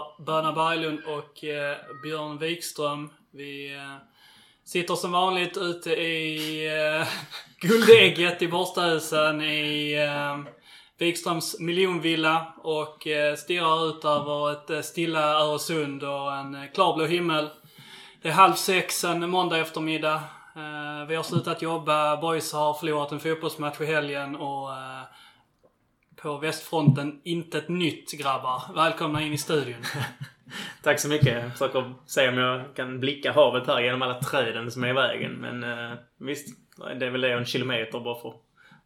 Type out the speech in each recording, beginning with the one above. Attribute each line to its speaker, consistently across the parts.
Speaker 1: björnbröder Böna Berglund och eh, Björn Wikström. Vi eh, sitter som vanligt ute i eh, Guldägget i Borstahusen i eh, Wikströms miljonvilla och eh, stirrar ut över ett eh, stilla Öresund och en eh, klarblå himmel. Det är halv sex en måndag eftermiddag. Eh, vi har slutat jobba. Boys har förlorat en fotbollsmatch i helgen och eh, på västfronten inte ett nytt grabbar. Välkomna in i studion.
Speaker 2: Tack så mycket. Jag försöker se om jag kan blicka havet här genom alla träden som är i vägen. Men uh, visst, det är väl det en kilometer bara för,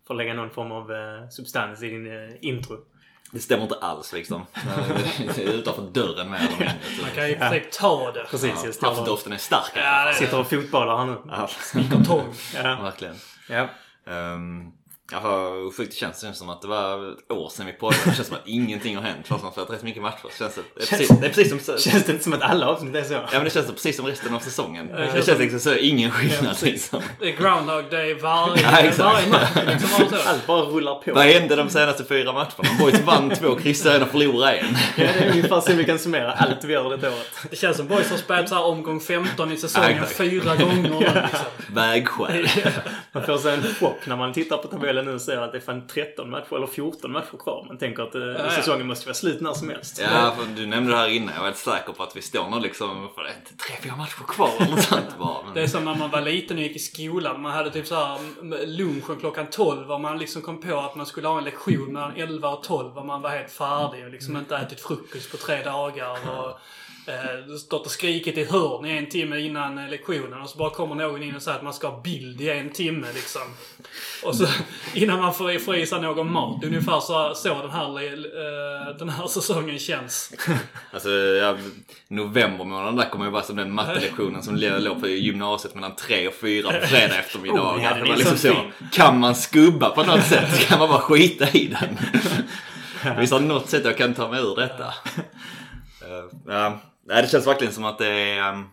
Speaker 2: för att lägga någon form av uh, substans i din uh, intro.
Speaker 3: Det stämmer inte alls liksom. Det utanför dörren med eller mindre.
Speaker 1: Man kan ju ja. ta det.
Speaker 2: Precis,
Speaker 3: Ja, Haftdoften är stark.
Speaker 1: Ja, det är
Speaker 2: sitter och fotbollar här nu.
Speaker 3: Ja,
Speaker 1: Tång.
Speaker 2: Ja.
Speaker 3: verkligen.
Speaker 2: ja.
Speaker 3: Um, Jaha, sjukt det känns det som att det var ett år sedan vi poddade. Det känns som att ingenting har hänt fast man har spelat rätt mycket matcher. Det känns, det, är precis, det är precis som...
Speaker 2: Känns det inte som att alla avsnitt är så?
Speaker 3: Ja men det känns precis som resten av säsongen.
Speaker 1: det
Speaker 3: Det
Speaker 1: känns
Speaker 3: känns liksom så, ingen skillnad liksom.
Speaker 1: Det är Groundhog Day varje,
Speaker 3: Ja, exakt.
Speaker 1: varje match. Liksom.
Speaker 2: Allt bara rullar på.
Speaker 3: Vad hände de senaste fyra matcherna? Boys vann två, kryssade en och förlorade en.
Speaker 2: Ja, det är ungefär så vi kan summera allt vi gör det året.
Speaker 1: Det känns som Boys har spelat så här omgång 15 i säsongen
Speaker 3: Ja,
Speaker 1: fyra gånger nu liksom.
Speaker 3: Vägskäl.
Speaker 2: Man får sig en chock när man tittar på tabellen nu och ser att det är fan 13 matcher eller 14 matcher kvar. Man tänker att eh,
Speaker 1: ja.
Speaker 2: säsongen måste vara slut när som helst.
Speaker 3: Ja, för du nämnde det här innan. Jag var helt säker på att vi står nog liksom, för det är inte tre, fyra matcher kvar eller något sånt bara. Men...
Speaker 1: Det är som när man var liten och gick i skolan. Man hade typ så här lunchen klockan 12 och man liksom kom på att man skulle ha en lektion mellan 11 och 12 och man var helt färdig och liksom inte ätit frukost på tre dagar. Och, eh, stått och skrikit i ett hörn i en timme innan eh, lektionen och så bara kommer någon in och säger att man ska ha bild i en timme liksom. Och så innan man får, sig någon mat. Ungefär så, så den, här, eh, den här säsongen känns.
Speaker 3: Alltså, ja, november månad där kommer ju vara som den mattelektionen som låg på gymnasiet mellan tre och fyra på fredag eftermiddag.
Speaker 2: Oh, ja,
Speaker 3: det var liksom
Speaker 2: så
Speaker 3: så. Kan man skubba på något sätt kan man bara skita i den. Finns det något sätt jag kan ta mig ur detta? Uh, ja, nej, det känns verkligen som att det är... Um,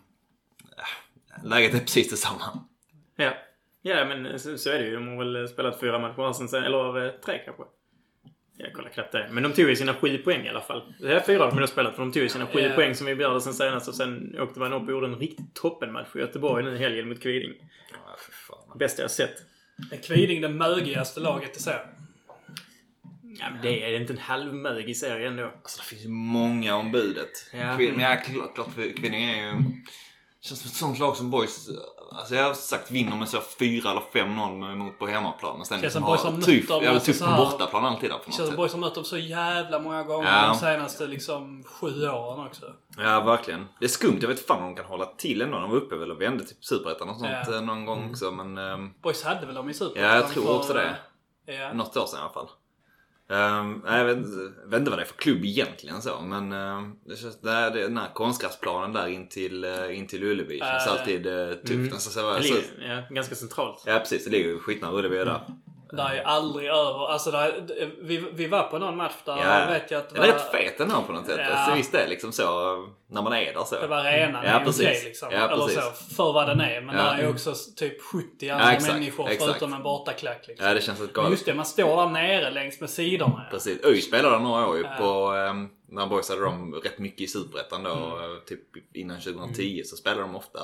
Speaker 3: läget är precis detsamma.
Speaker 2: Ja. Ja, men så, så är det ju. De har väl spelat fyra matcher sen, sen eller eh, tre kanske. Jag kollar knappt det. Men de tog ju sina sju poäng i alla fall. Det är fyra de har spelat för de tog ju sina sju
Speaker 1: Ja.
Speaker 2: poäng som vi begärde sen senast och sen åkte man upp och gjorde en riktigt toppenmatch i Göteborg nu i helgen mot Kviding.
Speaker 3: Ja.
Speaker 2: Bästa jag sett.
Speaker 1: Är Kviding det mögigaste laget i serien?
Speaker 2: Ja, men det är inte en halvmög i serien då.
Speaker 3: Alltså det finns ju många om budet.
Speaker 2: Ja.
Speaker 3: Kvin- Men ja, klart, klart för Kvinning är ju... Känns som ett sånt lag som boys, alltså jag har sagt vinner med så 4 eller 5-0 mot på hemmaplan. Men sen
Speaker 1: Känns som boys
Speaker 3: har
Speaker 1: mött
Speaker 3: tufft,
Speaker 1: dem,
Speaker 3: ja,
Speaker 1: alltså så
Speaker 3: på
Speaker 1: här-
Speaker 3: bortaplan alltid där på något
Speaker 1: känns som. Boys har mött dem så jävla många gånger
Speaker 3: Ja.
Speaker 1: de senaste liksom sju åren också.
Speaker 3: Ja, verkligen. Det är skumt. Jag vet fan om de kan hålla till ändå. De var uppe väl och vände till Superettan och sånt
Speaker 1: Ja.
Speaker 3: eh, någon gång också. Men ehm,
Speaker 1: Boys hade väl dem i Superettan?
Speaker 3: ja, jag tror också det.
Speaker 1: Ja.
Speaker 3: Något år sedan i alla fall. Um, jag vet, vet inte vad det är för klubb egentligen så. Men ehm, det känns, det är, det, den här konstgräsplanen där in till, uh, in till Ullevi känns
Speaker 1: Äh.
Speaker 3: alltid uh, tufft.
Speaker 2: Mm.
Speaker 3: Alltså, så, så,
Speaker 2: ligger ja, ganska centralt.
Speaker 3: ja precis, det ligger skitnära Ullevi där.
Speaker 1: Det är aldrig över. Alltså är, vi, vi var på någon match där
Speaker 3: Ja.
Speaker 1: vet jag att det
Speaker 3: är
Speaker 1: var,
Speaker 3: rätt fet den här på något sätt.
Speaker 1: Ja.
Speaker 3: Alltså, visst det är liksom så när man är där så.
Speaker 1: det var arenan
Speaker 3: Ja,
Speaker 1: är
Speaker 3: precis.
Speaker 1: okej liksom.
Speaker 3: Ja,
Speaker 1: Eller så, för vad den är. Men
Speaker 3: Ja.
Speaker 1: där är också typ 70 andra
Speaker 3: exakt,
Speaker 1: människor
Speaker 3: exakt.
Speaker 1: förutom en bortaklack liksom.
Speaker 3: Ja, det känns rätt galet.
Speaker 1: just det, man står där nere längs med sidorna.
Speaker 3: Precis. ÖIS spelade några år ju
Speaker 1: Ja.
Speaker 3: på, um, när boys hade de rätt mycket i Superettan då,
Speaker 1: Mm.
Speaker 3: typ innan 2010 så spelade de ofta.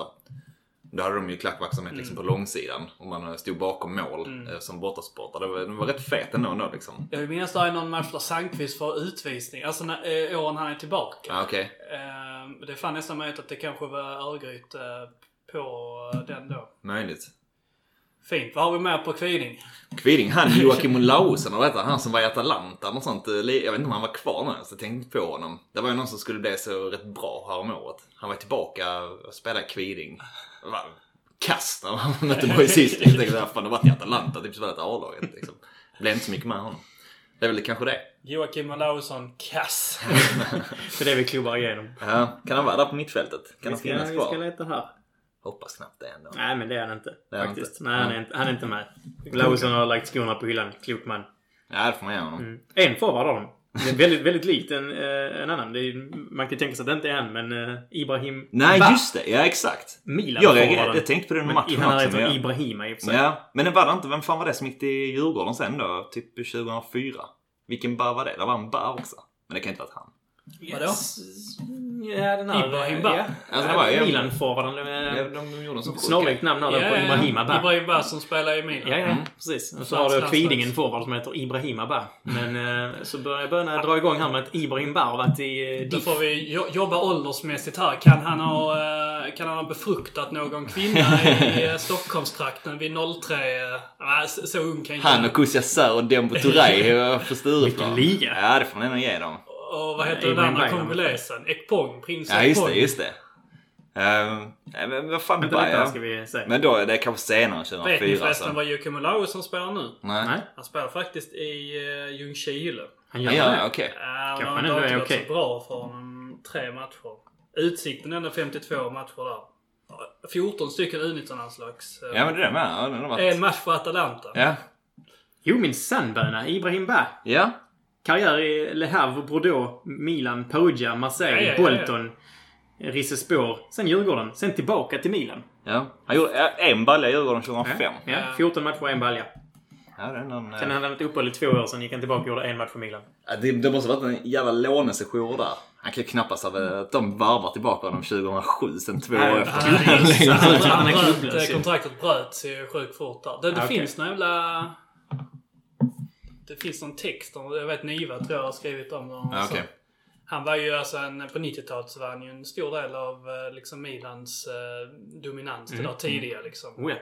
Speaker 3: Då hade de ju klackverksamhet liksom
Speaker 1: Mm.
Speaker 3: på långsidan och man eh, stod bakom mål eh, som bortasportare. Det var, det var rätt fet ändå, ändå liksom.
Speaker 1: Jag vill minnas det är någon match där Sandqvist får utvisning. Alltså när, eh, åren han är tillbaka.
Speaker 3: Ja, okej.
Speaker 1: Eh, det är fan nästan möjligt att det kanske var Örgryte eh, på den då.
Speaker 3: Möjligt.
Speaker 1: Fint. Vad har vi mer på Kviding?
Speaker 3: Kviding, han Joakim Olausen och detta, han som var i Atalanta och sånt. eh, Jag vet inte om han var kvar nu, så jag tänkte på honom. Det var ju någon som skulle bli så rätt bra här om året. Han var tillbaka och spelade Kviding. Det var Kass när han mötte Boys sist. Jag tänkte, fan, det har varit i Atalanta, typ spelat i A-laget liksom. Det blev inte så mycket med honom. Det är väl kanske det.
Speaker 1: Joakim Olausson, kass.
Speaker 2: Det är det vi klubbar igenom.
Speaker 3: Ja, kan han vara där på mittfältet? Kan
Speaker 2: Vi
Speaker 3: han
Speaker 2: ska,
Speaker 3: finnas
Speaker 2: vi ska
Speaker 3: kvar?
Speaker 2: leta här.
Speaker 3: Hoppas knappt det ändå.
Speaker 2: Nej, men det är han inte.
Speaker 3: Det är han
Speaker 2: faktiskt.
Speaker 3: inte.
Speaker 2: Nej, han är inte, han är inte med. Lausson har lagt skorna på hyllan. Klok man.
Speaker 3: Ja, det får man ge honom.
Speaker 2: Mm. En forward har de. Det är väldigt, väldigt likt en, eh, en annan. Det är, man kan tänka sig att det inte är han, men eh, Ibrahim
Speaker 3: Nej,
Speaker 2: Ba.
Speaker 3: just det. Ja, exakt.
Speaker 2: Milan
Speaker 3: Jag, reagerade, jag tänkte på den matchen
Speaker 2: han
Speaker 3: också.
Speaker 2: heter
Speaker 3: men jag-
Speaker 2: Ibrahima i och för sig.
Speaker 3: Ja, men det var det inte. Vem fan var det som gick till Djurgården sen då? Typ 2004? Vilken bar var det? Det var en bar också. Men det kan inte varit han.
Speaker 1: Vadå?
Speaker 2: Ja, den här... Ja.
Speaker 3: Alltså,
Speaker 2: Milan-forwarden.
Speaker 3: Ja,
Speaker 2: eh,
Speaker 3: de gjorde
Speaker 2: Snarlikt namn har den på Ibrahima Ba.
Speaker 1: Ibrahim Ba som spelar i Milan.
Speaker 2: Ja, ja,
Speaker 3: Mm.
Speaker 2: precis. Och så har du Kvidingen forward som heter Ibrahima Ba. Men eh, så börjar Böna dra igång här med att Ibrahim Ba har varit i eh,
Speaker 1: Då får vi jo- jobba åldersmässigt här. Kan han ha, eh, kan han ha befruktat någon kvinna i eh, Stockholmstrakten vid 03? eh, nej, så, ung kan inte
Speaker 3: Han och Kusiasar och Dembo Touré på Stureplan.
Speaker 2: Vilken liga.
Speaker 3: Ja, det får man ändå ge dem.
Speaker 1: Och vad heter den andra kongolesen? Ekpong? Prins
Speaker 3: Ja, just
Speaker 1: Ekpong.
Speaker 3: det, just det. Ja, men vad fan,
Speaker 2: Vänta här ska vi se.
Speaker 3: Men då är det kanske senare,
Speaker 1: Vet ni
Speaker 3: 2004
Speaker 1: förresten
Speaker 3: alltså.
Speaker 1: vad Jocke Molaus som spelar nu?
Speaker 3: Nej.
Speaker 2: Nej,
Speaker 1: Han spelar faktiskt i uh, Ljungskile.
Speaker 2: han
Speaker 3: Ja,
Speaker 2: gör
Speaker 3: ja,
Speaker 2: det.
Speaker 3: okej.
Speaker 1: Uh,
Speaker 2: Kanske
Speaker 1: det har
Speaker 2: han
Speaker 1: inte
Speaker 2: ändå är okej.
Speaker 1: så bra för honom. Tre matcher. Utsikten ändå 52 matcher där. 14 stycken U19-landslags. eh,
Speaker 3: Ja, men det där med. Ja, har varit...
Speaker 1: En match för Atalanta.
Speaker 3: Ja.
Speaker 2: Jo, min sannböna. Ibrahim Ba.
Speaker 3: Ja.
Speaker 2: Karriär i Le Havre, Bordeaux, Milan, Perugia, Marseille,
Speaker 1: Ja, ja, ja, ja.
Speaker 2: Bolton, Rizespor. Sen Djurgården. Sen tillbaka till Milan.
Speaker 3: Ja. Han gjorde ja, en balja i Djurgården 2005.
Speaker 2: Ja,
Speaker 1: Ja.
Speaker 2: 14 matcher, en balja.
Speaker 3: Ja, det är någon...
Speaker 2: Sen hade han ett uppehåll i två år, sen gick han tillbaka och gjorde en match för Milan.
Speaker 3: Ja, det, det måste ha varit en jävla lånesession där. Han kan ju knappast ha att de varvar tillbaka honom 2007, sen två år efter.
Speaker 1: Han,
Speaker 2: är klubblös
Speaker 1: eh, kontraktet bröts ju sjukt fort där. Det, det
Speaker 2: okej.
Speaker 1: finns någon jävla... Det finns någon text om, jag vet Niva tror jag har skrivit om det.
Speaker 3: Ja, okej.
Speaker 1: Han var ju alltså en, på 90-talet så var han ju en stor del av eh, liksom Milans eh, dominans det där tidiga liksom.
Speaker 2: Oh, ja.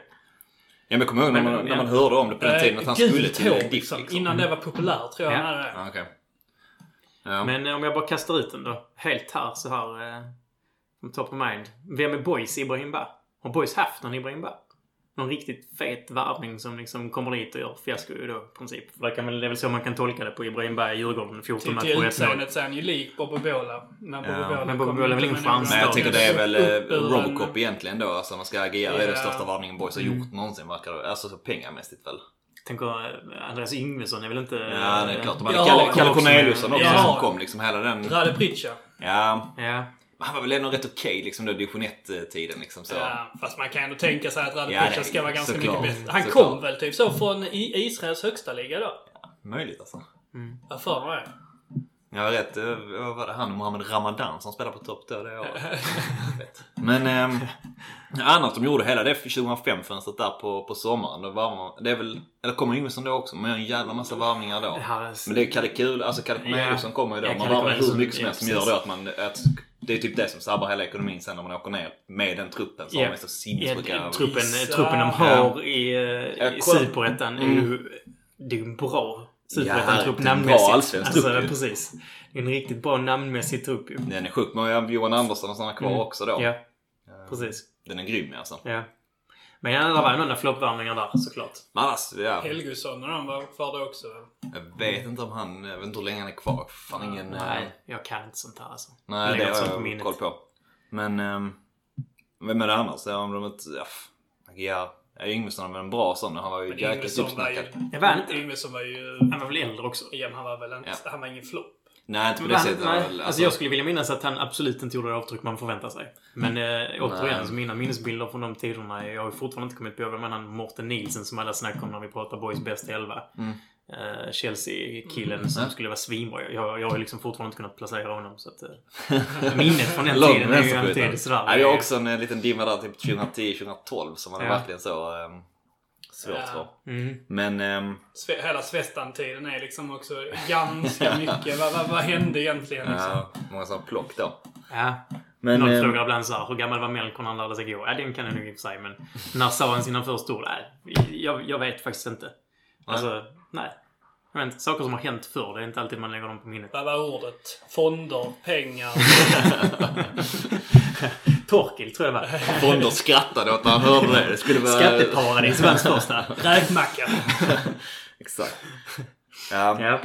Speaker 3: Ja, men jag kommer ihåg när man,
Speaker 2: Men,
Speaker 3: när man hörde om det på den tiden att han
Speaker 1: Eh,
Speaker 3: skulle till Diff
Speaker 1: liksom.
Speaker 3: liksom.
Speaker 1: Innan det var populärt tror jag
Speaker 2: Ja.
Speaker 1: han hade det.
Speaker 3: Okej. Ja.
Speaker 2: Men eh, om jag bara kastar ut den då. Helt här så här. Eh, top of mind. Vem är Boys Ibrahim Ba? Har Boys haft någon Ibrahim Ba? Någon riktigt fet värvning som liksom kommer dit och gör fiasko då i princip. För det, kan väl, det är väl så man kan tolka det på Ibrahim i Djurgården. 14
Speaker 1: Till,
Speaker 2: matcher
Speaker 1: till
Speaker 2: och ett mål.
Speaker 1: utseendet så är han ju lik Bobo Bola. Men Bobo
Speaker 3: Ja.
Speaker 2: Bobo är väl ingen chans
Speaker 3: Men jag tycker det är väl eh, Robocop egentligen då. Alltså man ska agera. Det är den största varvningen Boys har
Speaker 2: Mm.
Speaker 3: gjort någonsin verkar det. Alltså så pengamässigt väl.
Speaker 2: Tänker eh, Andreas Yngvesson är väl inte...
Speaker 3: Ja, det är klart. De hade Kalle, Corneliusson också som kom liksom hela den.
Speaker 1: Rade Pritcha.
Speaker 3: Ja.
Speaker 2: Ja.
Speaker 3: Han var väl ändå rätt okej liksom då division 1-tiden liksom så.
Speaker 1: Ja, fast man kan ändå tänka sig att Rade
Speaker 3: Ja,
Speaker 1: ska vara ganska
Speaker 3: såklart.
Speaker 1: mycket bättre. Han
Speaker 3: Såklart.
Speaker 1: kom väl typ så från I- Israels högsta liga då?
Speaker 3: Möjligt alltså.
Speaker 1: Jag för mig det.
Speaker 3: Jag har rätt. eh, Vad var det? Han och Mohammed Ramadan som spelade på topp då det året. Men ähm, annat de gjorde hela det 2005-fönstret där på, på sommaren. Då var man, det är väl, eller kommer Yngvesson då också? Men en jävla massa varvningar då. Men det är Kalle Kul, alltså Kalle Corneliusson kommer ju då.
Speaker 2: Ja,
Speaker 3: Man varvar hur mycket som
Speaker 2: ja,
Speaker 3: helst som gör då att man, att det är typ det som sabbar hela ekonomin sen när man åker ner med den truppen som
Speaker 2: Ja.
Speaker 3: är så
Speaker 2: Ja,
Speaker 3: sinnessjuka.
Speaker 2: truppen,
Speaker 1: Visa.
Speaker 2: truppen de har i, eh,
Speaker 3: Ja,
Speaker 2: i. Superettan är ju... Det är ju en bra
Speaker 3: Ja,
Speaker 2: Superettan-trupp
Speaker 3: det är en bra
Speaker 2: namnmässigt.
Speaker 3: allsvensk
Speaker 2: alltså,
Speaker 3: trupp
Speaker 2: precis. Det är en riktigt bra namnmässig trupp ju.
Speaker 3: Den är sjuk. Men jag har Johan Andersson och sådana kvar
Speaker 2: Mm.
Speaker 3: också då.
Speaker 2: Ja, precis.
Speaker 3: Den är grym alltså.
Speaker 2: Ja. Men ja, det var ju några floppvärvningar där såklart.
Speaker 3: Men annars, ja.
Speaker 1: Helgusson och de var kvar då också.
Speaker 3: Jag vet inte om han, jag vet inte hur länge han är kvar. Fan ingen... eh,
Speaker 2: Nej, jag kan inte sånt här alltså.
Speaker 3: Nej, det har
Speaker 2: på
Speaker 3: jag
Speaker 2: minnet.
Speaker 3: koll på. Men, um, vem är det annars? Ja, om de inte... Ja, ja, ja, Yngvesson var en bra sån. Han var ju jäkligt
Speaker 1: Yngvesson var ju...
Speaker 3: uppsnackad.
Speaker 2: Jag var inte.
Speaker 1: Yngvesson var ju...
Speaker 2: Han var väl äldre också?
Speaker 1: Igen, han var väl inte...
Speaker 3: Ja.
Speaker 1: Han var ingen flopp.
Speaker 3: Nej, inte på det sättet. väl,
Speaker 2: alltså, jag skulle vilja minnas att han absolut inte gjorde det avtryck man förväntar sig. Men eh, återigen,
Speaker 3: Nej.
Speaker 2: så mina minnesbilder från de tiderna. Jag har fortfarande inte kommit på vem han Mårten Nielsen som alla snackar om när vi pratar Boys bästa elva.
Speaker 3: Mm.
Speaker 2: Eh, Chelsea-killen som
Speaker 3: Mm.
Speaker 2: skulle vara svinbra. Jag, jag har liksom fortfarande inte kunnat placera honom. Så att, eh, minnet från den tiden är ju alltid sådär.
Speaker 3: Ja, jag har också en eh, liten dimma där typ 2010-2012 som man
Speaker 2: Ja.
Speaker 3: verkligen så um, svårt
Speaker 1: Ja.
Speaker 3: för.
Speaker 2: Mm.
Speaker 3: Men ehm,
Speaker 1: Sve- Hela Svestan-tiden är liksom också ganska mycket. vad, vad, vad hände egentligen liksom?
Speaker 3: ja, många sådana plock då.
Speaker 2: Ja.
Speaker 3: Men,
Speaker 2: Någon
Speaker 3: ehm,
Speaker 2: frågar ibland såhär, hur gammal var Melker när han lärde sig gå? Ja, den kan jag nog i och för sig, men när sa han sina första ord? Nej, jag, jag vet faktiskt inte. Alltså, nej. Jag vet inte, saker som har hänt förr, det är inte alltid man lägger dem på minnet.
Speaker 1: Vad var ordet? Fonder, pengar.
Speaker 2: Torkel, tror jag det var.
Speaker 3: Fonder skrattade åt när han hörde det. Det skulle vara...
Speaker 2: Skatteparadis var hans första.
Speaker 1: Räkmacka.
Speaker 3: Exakt. Ja,
Speaker 2: Ja.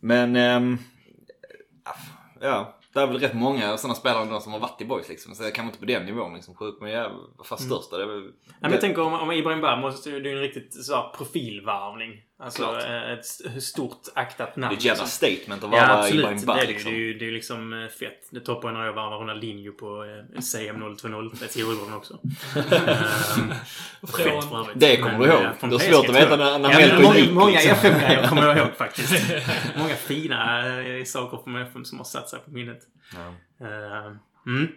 Speaker 3: men... ehm, ja, det är väl rätt många sådana spelare som har varit i boys liksom. Så jag kan inte på den nivån liksom. Sjukt, men jag, vad fan största? Det är väl...
Speaker 2: Nej, men jag tänker om, om Ibrahim Ba måste det är ju en riktigt så här, profilvarvning. Alltså
Speaker 3: Klart.
Speaker 2: eh, ett stort aktat namn.
Speaker 3: Det är ett jävla
Speaker 2: liksom.
Speaker 3: statement att
Speaker 2: Ja,
Speaker 3: vara
Speaker 2: absolut.
Speaker 3: Ibrahim
Speaker 2: Det
Speaker 3: Ba
Speaker 2: är, det, ju.
Speaker 3: liksom.
Speaker 2: det, är ju, det är ju liksom eh, fett. Det toppar när jag varvar Ronaldinho på eh, CM 020. Det gjorde de också. Ehm, fett för övrigt.
Speaker 3: Det kommer
Speaker 2: Men,
Speaker 3: du ihåg.
Speaker 2: eh, från
Speaker 3: Det är svårt att veta
Speaker 2: jag.
Speaker 3: när- när
Speaker 2: ja, men många, Många
Speaker 3: liksom.
Speaker 2: FM-grejer kommer jag ihåg faktiskt. många fina eh, saker från FM som har satt sig på minnet.
Speaker 3: Ja.
Speaker 2: Uh, mm.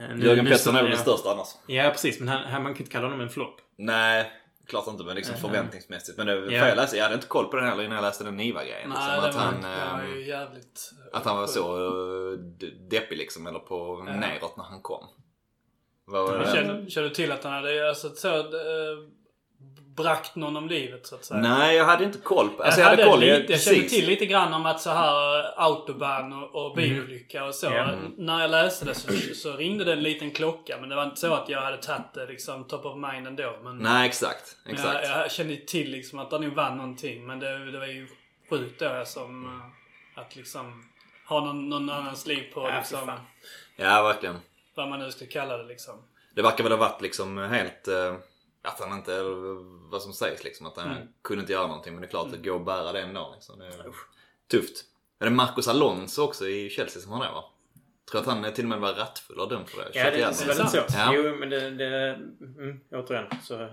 Speaker 2: Eh, nu-
Speaker 3: Jörgen Pettersson är väl
Speaker 2: ja.
Speaker 3: största annars.
Speaker 2: Ja, precis. Men han, han, man kan inte kalla honom en flopp.
Speaker 3: Nej, klart inte. Men liksom
Speaker 2: Mhm.
Speaker 3: förväntningsmässigt. Men det, för
Speaker 2: Ja.
Speaker 3: jag, läste, jag hade inte koll på den heller innan jag läste den Niva-grejen.
Speaker 1: Nej,
Speaker 3: liksom,
Speaker 1: det
Speaker 3: att,
Speaker 1: var,
Speaker 3: han,
Speaker 1: det var ju jävligt...
Speaker 3: att han var så uh, d- deppig liksom. Eller på
Speaker 1: Ja.
Speaker 3: neråt när han kom. Vad var?
Speaker 1: Kände, kände du till att han hade alltså, så, bragt någon om livet så att säga?
Speaker 3: Nej, jag hade inte koll. På, alltså, jag,
Speaker 1: hade
Speaker 3: hade koll.
Speaker 1: lite,
Speaker 3: jag,
Speaker 1: jag kände till lite grann om att så här eh, autobahn och, och bilolycka och så.
Speaker 2: Ja.
Speaker 1: När jag läste det så, så ringde det en liten klocka. Men det var inte så att jag hade tagit det liksom top of mind ändå. Men,
Speaker 3: Nej, exakt.
Speaker 1: men
Speaker 3: exakt.
Speaker 1: Jag, jag kände till liksom att han nog vann någonting. Men det, det var ju sjukt då som eh, att liksom ha någon, någon annans liv på
Speaker 2: Ja,
Speaker 1: liksom,
Speaker 2: fan.
Speaker 3: Ja, verkligen.
Speaker 1: vad man nu ska kalla det liksom.
Speaker 3: Det verkar väl ha varit liksom helt... eh, att han inte... Vad som sägs liksom. Att han
Speaker 1: Mm.
Speaker 3: kunde inte göra någonting. Men det är klart, går att bära det ändå. Liksom. Det är tufft. Är det Marcus Alonso också i Chelsea som har det va? Tror att han är till och med var rattfull och dömd för det.
Speaker 2: Ja, det är väl så.
Speaker 3: Ja.
Speaker 2: Jo, men det... det mm, återigen, så...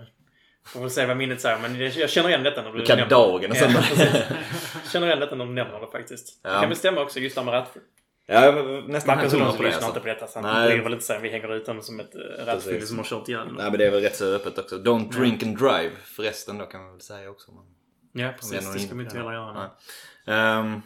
Speaker 2: Får väl se vad minnet säger. Men jag känner igen detta när du,
Speaker 3: Du kan
Speaker 2: nämner
Speaker 3: dagen och
Speaker 2: Ja,
Speaker 3: sånt.
Speaker 2: Jag känner igen detta när du nämner det faktiskt.
Speaker 3: Ja.
Speaker 2: Det kan väl stämma också just det här med rattfull.
Speaker 3: Ja, nästan på det.
Speaker 2: lyssnar
Speaker 3: Alltså.
Speaker 2: inte på detta. Så han bryr väl inte sig vi hänger ut honom som ett rattfull
Speaker 3: Precis.
Speaker 2: som har kört ihjäl.
Speaker 3: Nej men det är väl rätt så öppet också. Don't drink and drive förresten då kan man väl säga också. Men...
Speaker 2: Ja, precis. Det ska vi
Speaker 3: inne
Speaker 2: inte heller göra.
Speaker 3: Nej.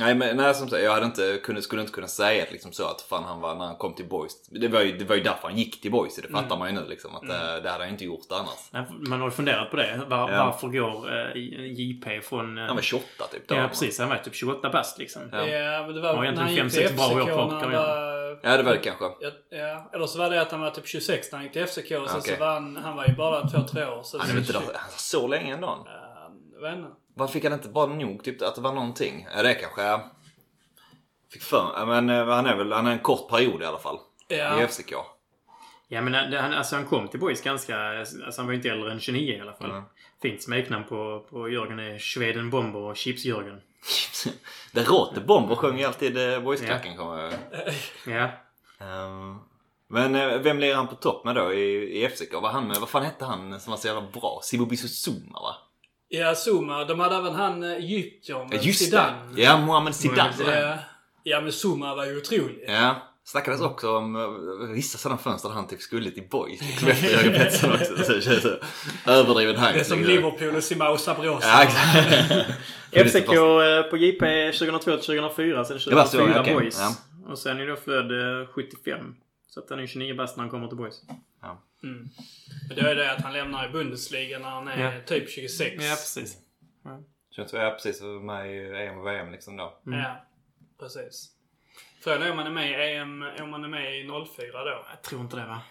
Speaker 3: Nej men nej, som sagt, jag hade inte, kunde, skulle inte kunna säga att, liksom så att fan han var när han kom till Boys. Det var ju, det var ju därför han gick till Boys. Det fattar man ju nu liksom. Att det, det hade han inte gjort annars.
Speaker 2: Man har ju funderat på det. Var,
Speaker 3: Ja.
Speaker 2: Varför går eh, JP från... eh,
Speaker 3: Han var 28 typ då.
Speaker 2: Ja, precis. Han var typ 28 bast liksom.
Speaker 3: Ja.
Speaker 1: Ja, men det var
Speaker 2: Har
Speaker 1: när
Speaker 2: egentligen
Speaker 1: han gick
Speaker 2: fem,
Speaker 1: till
Speaker 2: sex bra år kvar på karriären.
Speaker 3: Ja det var det kanske.
Speaker 1: Ja, ja, eller så var det att han var typ 26 när han gick till FCK och sen
Speaker 3: Okej.
Speaker 1: så var han, han var ju bara 2-3 år. Så
Speaker 3: Han är väl inte där, så länge ändå.
Speaker 1: Ja, jag vet inte.
Speaker 3: Varför fick han inte bara nog typ att det var någonting? Ja det kanske jag fick för ja, men eh, han är väl, han är en kort period i alla fall.
Speaker 1: Ja.
Speaker 3: I FCK.
Speaker 2: Ja men det- han, alltså han kom till Boys ganska... Alltså han var ju inte äldre än 29 i alla fall.
Speaker 3: Mm.
Speaker 2: Fint smeknamn på, på Jörgen är Schweden Bomber och Chips-Jörgen.
Speaker 3: Det Rote Bomber sjöng ju alltid uh, Boysklacken kommer jag.
Speaker 2: Ja.
Speaker 3: Ehm, Men eh, vem lirar han på topp med då i, i FCK? Var han med, vad fan hette han som var så jävla bra? Sibo Bissou-Zuma va?
Speaker 1: Ja, Zuma. De hade även han eh, Egyptiern.
Speaker 3: Ja just
Speaker 1: Zidane.
Speaker 3: det! Ja, Mohamed Zidane.
Speaker 1: Ja, ja, men Zuma var ju otrolig.
Speaker 3: Ja. Snackades också om eh, vissa sådana fönster där han typ skulle till Boys. Liksom efter Jörgen Pettersson också. Så det känns så överdriven hype.
Speaker 1: Det är som. Liverpool och Simao Sabrosa.
Speaker 3: Ja, exakt.
Speaker 2: FCK eh, på JP 2002-2004. Sen
Speaker 3: Det var så,
Speaker 2: 2004
Speaker 3: okej.
Speaker 2: Boys.
Speaker 3: Ja.
Speaker 2: Och sen är född eh, 75. Så att han är 29 bast när han kommer till Boys.
Speaker 1: Mm. Men det är det att han lämnar i Bundesliga när han är
Speaker 2: Ja.
Speaker 1: typ 26.
Speaker 2: Ja, precis.
Speaker 3: Känns som jag är precis med i EM och VM liksom då.
Speaker 2: Mm.
Speaker 1: Ja, precis. Frågan är om man är med i EM, om man är med i 04 då.
Speaker 2: Jag tror inte det va?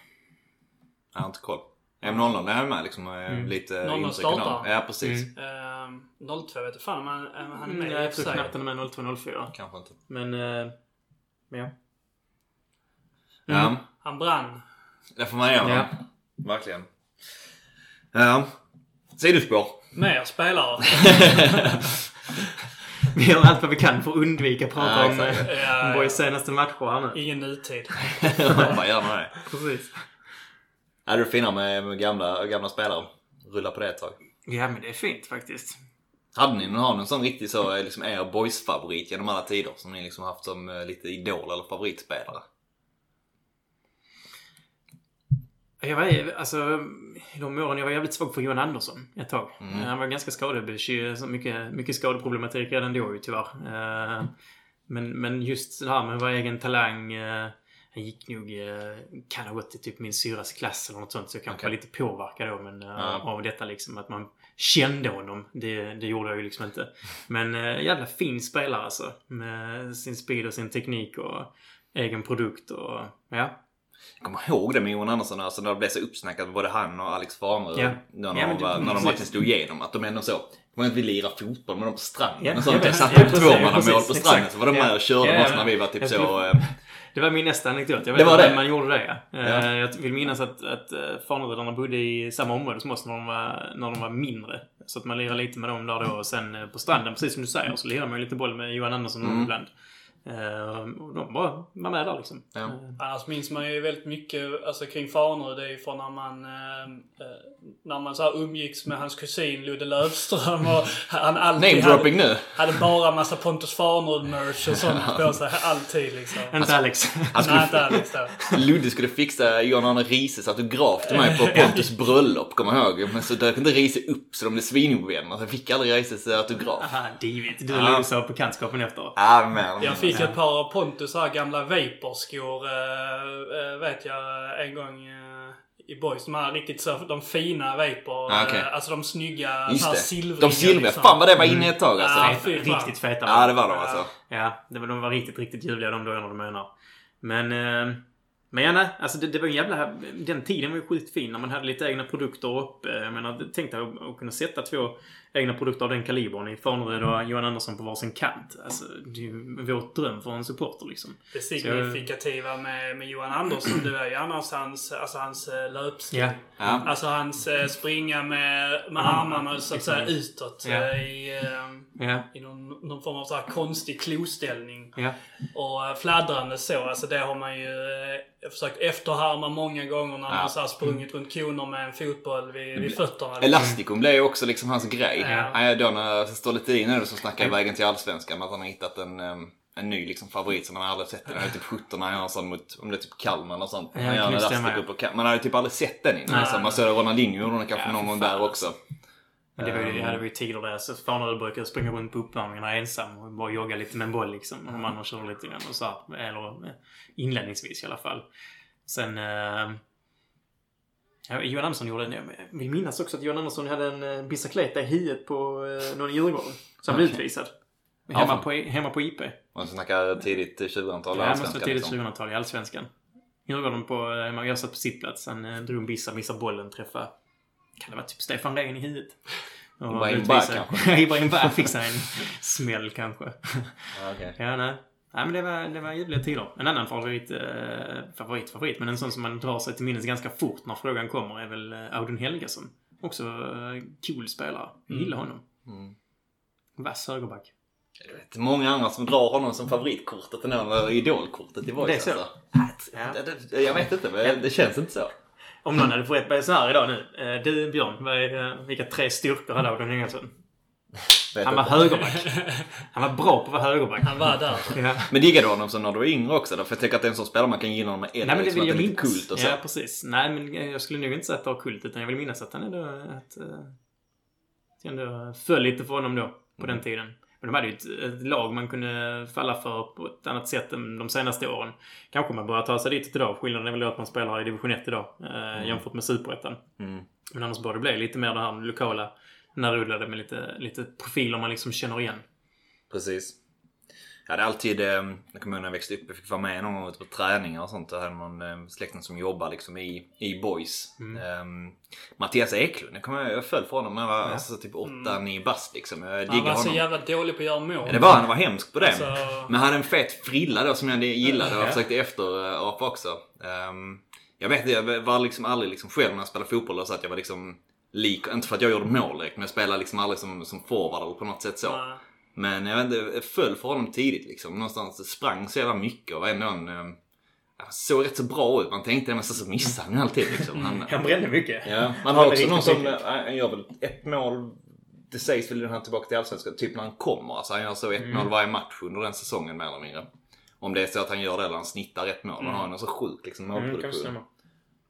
Speaker 3: Jag har inte koll. EM 00 är han med liksom. Mm. Lite
Speaker 1: 00
Speaker 3: intryck av dem.
Speaker 1: startar.
Speaker 3: Ja, precis.
Speaker 1: Ehm, 02 vet fan om han, om han är med
Speaker 2: Mm, jag tror knappt han är med 02-04.
Speaker 3: Kanske inte.
Speaker 2: Men... eh, men ja.
Speaker 3: Ja,
Speaker 1: Han brann.
Speaker 3: Det får man göra.
Speaker 2: Ja.
Speaker 3: Verkligen. Ja. Sidospår.
Speaker 1: Mer spelare.
Speaker 2: Vi gör allt vad vi kan för att undvika att prata
Speaker 3: Ja,
Speaker 2: om eh,
Speaker 1: Ja,
Speaker 2: Boys senaste matcher här nu.
Speaker 1: Ingen nutid.
Speaker 3: Vad gör man det?
Speaker 2: Precis.
Speaker 3: Är du finare med, med gamla, gamla spelare? Rulla på det ett tag.
Speaker 2: Ja, men det är fint faktiskt.
Speaker 3: Hade ni någon, har någon sån riktig så, liksom er boys-favorit genom alla tider? Som ni liksom haft som eh, lite idol eller favoritspelare?
Speaker 2: Jag var, alltså, I de åren jag var jävligt svag för Johan Andersson ett tag.
Speaker 3: Mm.
Speaker 2: Han var ganska skadebekymrad. så Mycket, mycket skadeproblematik redan då ju tyvärr. Eh, Men, men just det här med vara egen talang. eh, Han gick nog, eh, kan ha gått i typ min syras klass eller något sånt. Så jag kanske
Speaker 3: Okej.
Speaker 2: var lite påverkad då men, eh,
Speaker 3: Ja.
Speaker 2: av detta liksom. Att man kände honom. Det, det gjorde jag ju liksom inte. Men eh, jävla fin spelare alltså. Med sin speed och sin teknik och egen produkt och ja.
Speaker 3: Jag kommer ihåg det med Johan Andersson, alltså när det blev så uppsnackat både han och Alex Farnerud.
Speaker 2: Ja.
Speaker 3: När, de
Speaker 2: Ja, men
Speaker 3: var, när de verkligen slog igenom. Att de ändå så. Var inte vi lirar fotboll med dem på stranden
Speaker 2: Ja,
Speaker 3: och sånt.
Speaker 2: ja,
Speaker 3: Jag satt
Speaker 2: ja,
Speaker 3: upp tvåmannamål på stranden så var de
Speaker 2: Ja.
Speaker 3: med och körde
Speaker 2: Ja,
Speaker 3: med oss
Speaker 2: ja,
Speaker 3: när vi var typ så...
Speaker 2: skulle-
Speaker 3: eh,
Speaker 2: Det var min nästa anekdot. Jag vet
Speaker 3: Det var
Speaker 2: inte
Speaker 3: det?
Speaker 2: man gjorde det. Eh,
Speaker 3: Ja.
Speaker 2: Jag vill minnas att, att eh, Farnerudarna bodde i samma område som oss när de, var, när de var mindre. Så att man lirade lite med dem där då. Och sen eh, på stranden, precis som du säger, så lirade man ju lite boll med Johan Andersson
Speaker 3: Mm.
Speaker 2: ibland. Eh, och de bara var med där liksom.
Speaker 3: Ja.
Speaker 2: Eh,
Speaker 1: Annars minns man ju väldigt mycket alltså, kring Farnerud. Det är ju från när man, eh, eh, när man så här umgicks med hans kusin Ludde Löfström. Och han alltid
Speaker 3: Name-dropping
Speaker 1: hade,
Speaker 3: nu.
Speaker 1: hade bara massa Pontus Farnerud-merch och sånt på sig. Alltid liksom.
Speaker 2: Inte Alex.
Speaker 3: Han skulle,
Speaker 1: Nej, inte Alex.
Speaker 3: Ludde skulle fixa Johan Arne Rises autograf till mig på Pontus bröllop, kommer jag ihåg. Men så dök inte Riese upp så de blev svinovänner. Så jag fick aldrig Rises autograf.
Speaker 2: Aha, David. Du
Speaker 3: Ja.
Speaker 2: och Lisa har bekantskapen efter.
Speaker 3: Ja, men.
Speaker 1: Jag fick ett par av Pontus här gamla Vaporskor, eh, vet jag, en gång eh, i Boys. De här riktigt så, de fina Vapor.
Speaker 3: Ah,
Speaker 1: eh, alltså de snygga,
Speaker 3: Just
Speaker 1: så här
Speaker 3: det.
Speaker 1: silvriga.
Speaker 3: De silvriga.
Speaker 1: liksom.
Speaker 3: Fan vad det var inne ett tag alltså.
Speaker 1: Ja,
Speaker 3: Ja,
Speaker 1: fy.
Speaker 2: Riktigt feta.
Speaker 3: det var de alltså.
Speaker 2: Ja, det var, de var riktigt, riktigt ljuvliga de dagarna du menar. Men... Eh, men ja, nej, alltså det, det var en jävla... Den tiden var ju sjukt fin när man hade lite egna produkter uppe. Jag menar, tänk dig att, att kunna sätta två egna produkter av den kalibern i Farnerud och Johan Andersson på varsin kant. Alltså, det är ju vår dröm för en supporter liksom.
Speaker 1: Det
Speaker 2: Så jag-
Speaker 1: signifikativa med, med Johan Andersson, det är ju annars hans, alltså hans eh, löpstil.
Speaker 2: Ja.
Speaker 3: Ja.
Speaker 1: Alltså hans eh, springa med, med
Speaker 2: Armarna,
Speaker 1: armarna så att säga
Speaker 2: liksom.
Speaker 1: utåt. Eh, I,
Speaker 2: Ja,
Speaker 1: i någon, någon form av så här konstig kloställning. Och eh, fladdrande så, alltså det har man ju försökt efterhärma många gånger när
Speaker 3: Ja.
Speaker 1: man så sprungit runt koner med en fotboll vid, vid fötterna.
Speaker 3: Elasticum blev ju också liksom hans grej.
Speaker 1: Ja.
Speaker 3: Ja. Då när Stolletin nu som snackar vägen till Allsvenskan att han har hittat en, en ny liksom favorit som man aldrig sett. Den är typ 17 när han gör en sån mot, om det är typ Kalmar och sånt.
Speaker 2: Ja,
Speaker 3: Han gör en. Elasticum på Kalmar. Man hade typ aldrig sett den innan. Liksom. Man såg Ronaldinho gjorde den kanske
Speaker 2: Ja,
Speaker 3: någon gång där också.
Speaker 2: Men det var ju,
Speaker 3: Ehm.
Speaker 2: ja, det var ju tider där. Så Farnerud brukade springa runt på uppvärmningarna ensam och bara jogga lite med en boll liksom. Och andra körde lite grann och så här, Eller eh, inledningsvis i alla fall. Sen... Eh, ja, Johan Andersson gjorde en... Jag vill minnas också att Johan Andersson hade en eh, bicicleta i huvudet på eh, någon i Djurgården. Så han blev utvisad.
Speaker 3: Ja,
Speaker 2: Hemma,
Speaker 3: fan.
Speaker 2: på, hemma på IP.
Speaker 3: Man snackar tidigt 2000-tal
Speaker 2: Ja, det måste
Speaker 3: allsvenskan.
Speaker 2: vara tidigt
Speaker 3: Liksom.
Speaker 2: 2000-tal i Allsvenskan. Djurgården på... Jag satt på sittplats. Han eh, drog en bissa, missade bollen, träffade... Kan det vara typ Stefan Rehn i huvudet? Och
Speaker 3: Ibrahim. Ba kanske?
Speaker 2: Ibrahim fick sig en smäll kanske.
Speaker 3: Ja, okej.
Speaker 2: Ja, nej. Nej, men det var, det var ljuvliga tider. En annan favorit, eh, favorit, favorit, men en sån som man drar sig till minnes ganska fort när frågan kommer är väl eh, Audun Helgesson. Också eh, cool spelare. Jag gillar honom.
Speaker 3: Mm.
Speaker 2: Vass högerback.
Speaker 3: Jag vet, många andra som drar honom som favoritkortet eller idolkortet i Boys.
Speaker 2: Det är så?
Speaker 3: Alltså.
Speaker 2: Ja.
Speaker 3: Det, det, jag vet inte, men det känns inte så.
Speaker 2: Om någon hade fått så här idag nu. Eh, Du Björn, eh, vilka tre styrkor hade Audun Helgesson?
Speaker 3: Vet
Speaker 2: Han var högerback. Han var bra på att vara högerback.
Speaker 1: Han var där.
Speaker 2: Ja.
Speaker 3: Men diggade du honom som när du var yngre också? Då? För jag tänker att det är en sån spelare man kan gilla när man är äldre.
Speaker 2: Nej men det
Speaker 3: liksom
Speaker 2: vill
Speaker 3: att
Speaker 2: jag minnas.
Speaker 3: kult och så.
Speaker 2: Ja precis. Nej men eh, jag skulle nog inte säga att det var kult utan jag vill minnas att han ändå... Att, uh, att jag ändå föll lite för honom då. På
Speaker 3: Mm.
Speaker 2: den tiden. Men de hade ju ett, ett lag man kunde falla för på ett annat sätt än de senaste åren. Kanske man börjar ta sig dit idag. Skillnaden är väl att man spelar i division 1 idag. Eh, Jämfört med superettan.
Speaker 3: Mm.
Speaker 2: Men annars bör det bli lite mer det här lokala närrullade med lite, lite profiler man liksom känner igen.
Speaker 3: Precis. Jag hade alltid, eh, jag kommer ihåg när jag växte upp, jag fick vara med någon gång ute på träningar och sånt. Jag hade någon eh, släkten som jobbar liksom i, i Boys.
Speaker 2: Mm.
Speaker 3: Eh, Mattias Eklund, jag, kommer, ihåg, jag föll för honom när jag var
Speaker 2: Ja.
Speaker 3: alltså, typ 8-9 bast liksom. Jag
Speaker 1: Han
Speaker 3: diggade
Speaker 1: var så
Speaker 3: honom.
Speaker 1: jävla dålig på att göra mål.
Speaker 3: Ja, det var han, han var hemsk på det.
Speaker 1: Alltså,
Speaker 3: Men han hade en fet frilla då som jag gillade och
Speaker 2: Ja.
Speaker 3: jag försökte efterapa också. Ehm, jag vet inte, jag var liksom aldrig liksom själv när jag spelade fotboll och så att jag var liksom lik, inte för att jag gjorde mål direkt, men jag spelade liksom aldrig som, som forward eller på något sätt så.
Speaker 1: nej.
Speaker 3: Men jag vet inte, jag föll för honom tidigt liksom. Någonstans sprang så jävla mycket och var ändå en... han såg rätt så bra ut. Man tänkte men så, så missade han ju alltid liksom. Han,
Speaker 2: Han brände mycket.
Speaker 3: ja, man har också någon som, äh, han gör väl ett mål det sägs väl när han tillbaka till Allsvenskan, typ när han kommer. Alltså han gör så ett
Speaker 2: Mm.
Speaker 3: mål varje match under den säsongen mer eller mindre. Om det är så att han gör det eller han snittar ett mål. Han har en så sjuk liksom,
Speaker 2: Mm,
Speaker 3: målproduktion.
Speaker 2: stämmer.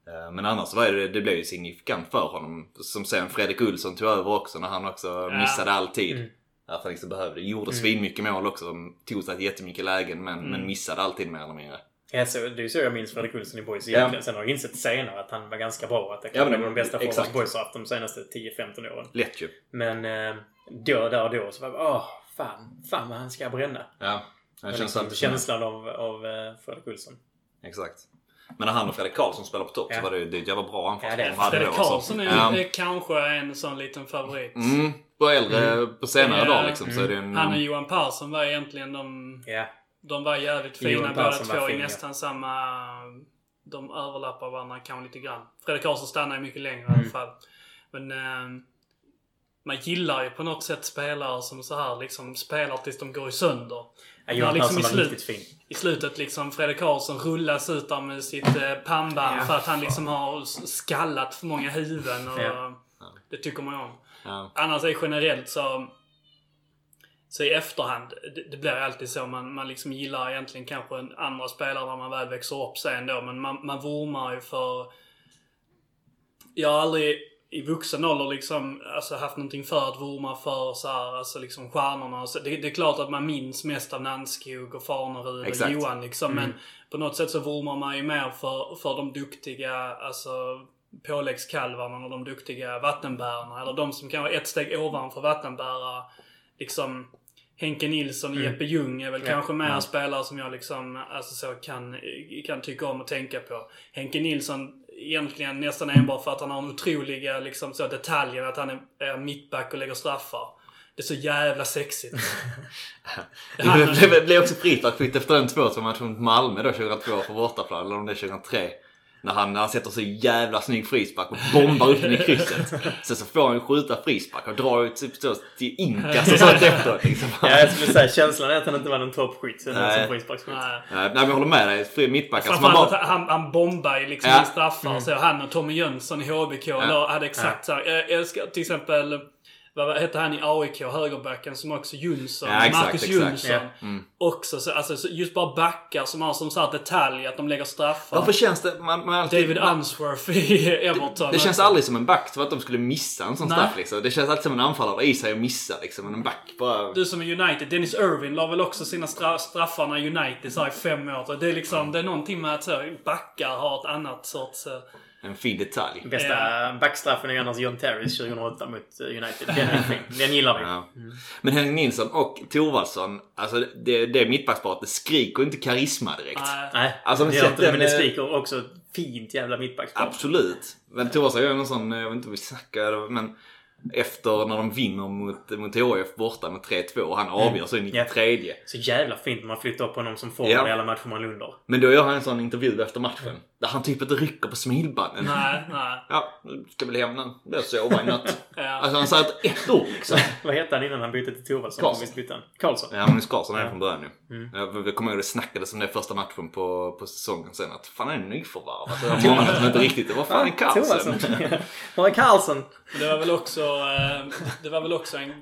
Speaker 3: Eh, Men annars var det, det blev ju signifikant för honom. Som sen Fredrik Olsson tog över också när han också missade alltid.
Speaker 2: Mm.
Speaker 3: Att han liksom behövde. Gjorde svinmycket mål också. Tog sig jättemycket lägen men,
Speaker 2: Mm.
Speaker 3: men missade alltid mer eller mindre.
Speaker 2: Ja, så, det är ju så jag minns Fredrik Olsson i Boys egentligen. Sen har jag insett senare att han var ganska bra. Att det
Speaker 3: Ja,
Speaker 2: kanske var de bästa
Speaker 3: exakt.
Speaker 2: forwards Boys har haft de senaste 10-15 åren.
Speaker 3: Lätt ju.
Speaker 2: Men eh, då, där och då så var jag åh, fan, fan vad han ska bränna.
Speaker 3: Ja.
Speaker 2: Det
Speaker 3: känns
Speaker 2: liksom
Speaker 3: alltid
Speaker 2: känslan av, av eh, Fredrik Olsson.
Speaker 3: Exakt. Men när han och Fredrik Karlsson spelade på topp
Speaker 2: Ja.
Speaker 3: så var det ju det jävla bra
Speaker 2: Ja, är
Speaker 3: de hade
Speaker 1: Fredrik
Speaker 3: då,
Speaker 1: Karlsson är,
Speaker 3: Ja.
Speaker 1: är kanske en sån liten favorit.
Speaker 3: Mm, på äldre, på senare
Speaker 1: Ja.
Speaker 3: dagar liksom så är det en...
Speaker 1: Han och Johan Persson var egentligen de...
Speaker 2: Ja.
Speaker 1: De var jävligt fina båda två i nästan samma... De överlappar varandra kanske lite grann. Fredrik Karlsson stannar ju mycket längre i
Speaker 2: Mm.
Speaker 1: alla fall. Men... Eh, man gillar ju på något sätt spelare som så här liksom spelar tills de går i sönder.
Speaker 2: Ja, Johan
Speaker 1: liksom i
Speaker 2: var riktigt fin.
Speaker 1: I slutet liksom Fredrik Karlsson rullas ut där med sitt eh, pannband
Speaker 2: Ja.
Speaker 1: för att han liksom har skallat för många huvuden. Och
Speaker 2: Ja.
Speaker 1: Det tycker man ju om.
Speaker 3: Ja.
Speaker 1: Annars är generellt så... Så i efterhand, det, det blir alltid så. Man, man liksom gillar egentligen kanske en andra spelare när man väl växer upp sen då. Men man, man vurmar ju för... Jag har aldrig i vuxen ålder liksom alltså, haft någonting för att vurma för så här, alltså liksom stjärnorna. och Så det, det är klart att man minns mest av Nannskog och Farnerud och
Speaker 3: Exakt.
Speaker 1: Johan liksom. Men på något sätt så vurmar man ju mer för, för de duktiga, alltså påläggskalvarna och de duktiga vattenbärarna. Eller de som kan vara ett steg ovanför vattenbärare. Liksom Henke Nilsson och Jeppe Ljung är väl
Speaker 2: Ja.
Speaker 1: kanske mer spelare som jag liksom alltså så kan, kan tycka om och tänka på. Henke Nilsson egentligen nästan enbart för att han har en otroliga liksom, så detaljer. Att han är, mittback och lägger straffar. Det är så jävla sexigt.
Speaker 3: Det blev, blev också frisparksskytt efter den 2-2 matchen mot Malmö då 2002 på bortaplan. Eller om det är 2003. När han, när han sätter så jävla snygg frispark och bombar upp den i krysset. Sen så får han skjuta frispark och drar ut typ så till inkast och sånt efteråt. Liksom.
Speaker 2: Ja, jag skulle säga känslan är att han inte var någon toppskytt som frisparksskytt.
Speaker 1: Nej.
Speaker 3: Nej, men jag håller med dig. Fri- Mittbackar
Speaker 1: Framförallt
Speaker 3: bara...
Speaker 1: han, han bombar ju liksom
Speaker 3: Ja.
Speaker 1: i straffar. Så han och Tommy Jönsson i HBK la- hade exakt så här. Jag älskar till exempel, vad hette han i AIK, högerbacken som också Jönsson.
Speaker 3: Ja, exakt,
Speaker 1: Marcus
Speaker 3: exakt.
Speaker 1: Jönsson.
Speaker 2: Ja.
Speaker 1: Också så, alltså så just bara backar som har som så här detalj att de lägger straffar.
Speaker 3: Varför känns det... Man, man alltid,
Speaker 1: David Unsworth i Everton.
Speaker 3: Det känns aldrig som en back för att de skulle missa en sån
Speaker 1: Nej.
Speaker 3: straff liksom. Det känns alltid som en anfallare i sig och missa liksom. Men en back bara...
Speaker 1: Du som är United. Dennis Irvin la väl också sina stra straffar när United så här i fem år. Det är liksom, det är någonting med att så, backar har ett annat sorts...
Speaker 3: En fin detalj.
Speaker 2: Bästa backstraffen är annars John Terrys 2008 mot United. Den är fin. Den gillar vi.
Speaker 3: Ja. Men Henrik Nilsson och Thorvaldsson, alltså det, det mittbacksparet, det skriker inte karisma direkt.
Speaker 1: nej.
Speaker 3: Alltså,
Speaker 2: det gör inte det, men det skriker också fint jävla mittbackspar.
Speaker 3: Absolut. Men Thorvaldsson gör någon sån, jag vet inte om vi snackar, men efter när de vinner mot, mot HIF borta med 3-2 och han avgör så i 93.
Speaker 2: Så jävla fint när man flyttar upp honom som forward
Speaker 3: Ja.
Speaker 2: i alla matcher man lunder.
Speaker 3: Men då gör han en sån intervju efter matchen. Där han typ inte rycker på smilbanden.
Speaker 1: Nej, nej.
Speaker 3: Ja, nu ska nu. Det är sova i natt.
Speaker 1: Ja.
Speaker 3: Alltså han säger inte ett ord liksom.
Speaker 2: Vad hette han innan han bytte till Thorvaldsson?
Speaker 3: Karlsson.
Speaker 2: Visst bytte han? Karlsson.
Speaker 3: Ja, Magnus Karlsson är det från början nu.
Speaker 2: Mm.
Speaker 3: Jag, jag kommer ihåg det snackades om det första matchen på, på säsongen sen. Att fan är en nyförvärv? Alltså, det var många som inte riktigt... Vad fan är Karlsson?
Speaker 2: Var är Karlsson?
Speaker 1: Det var väl också, eh, det var väl också en,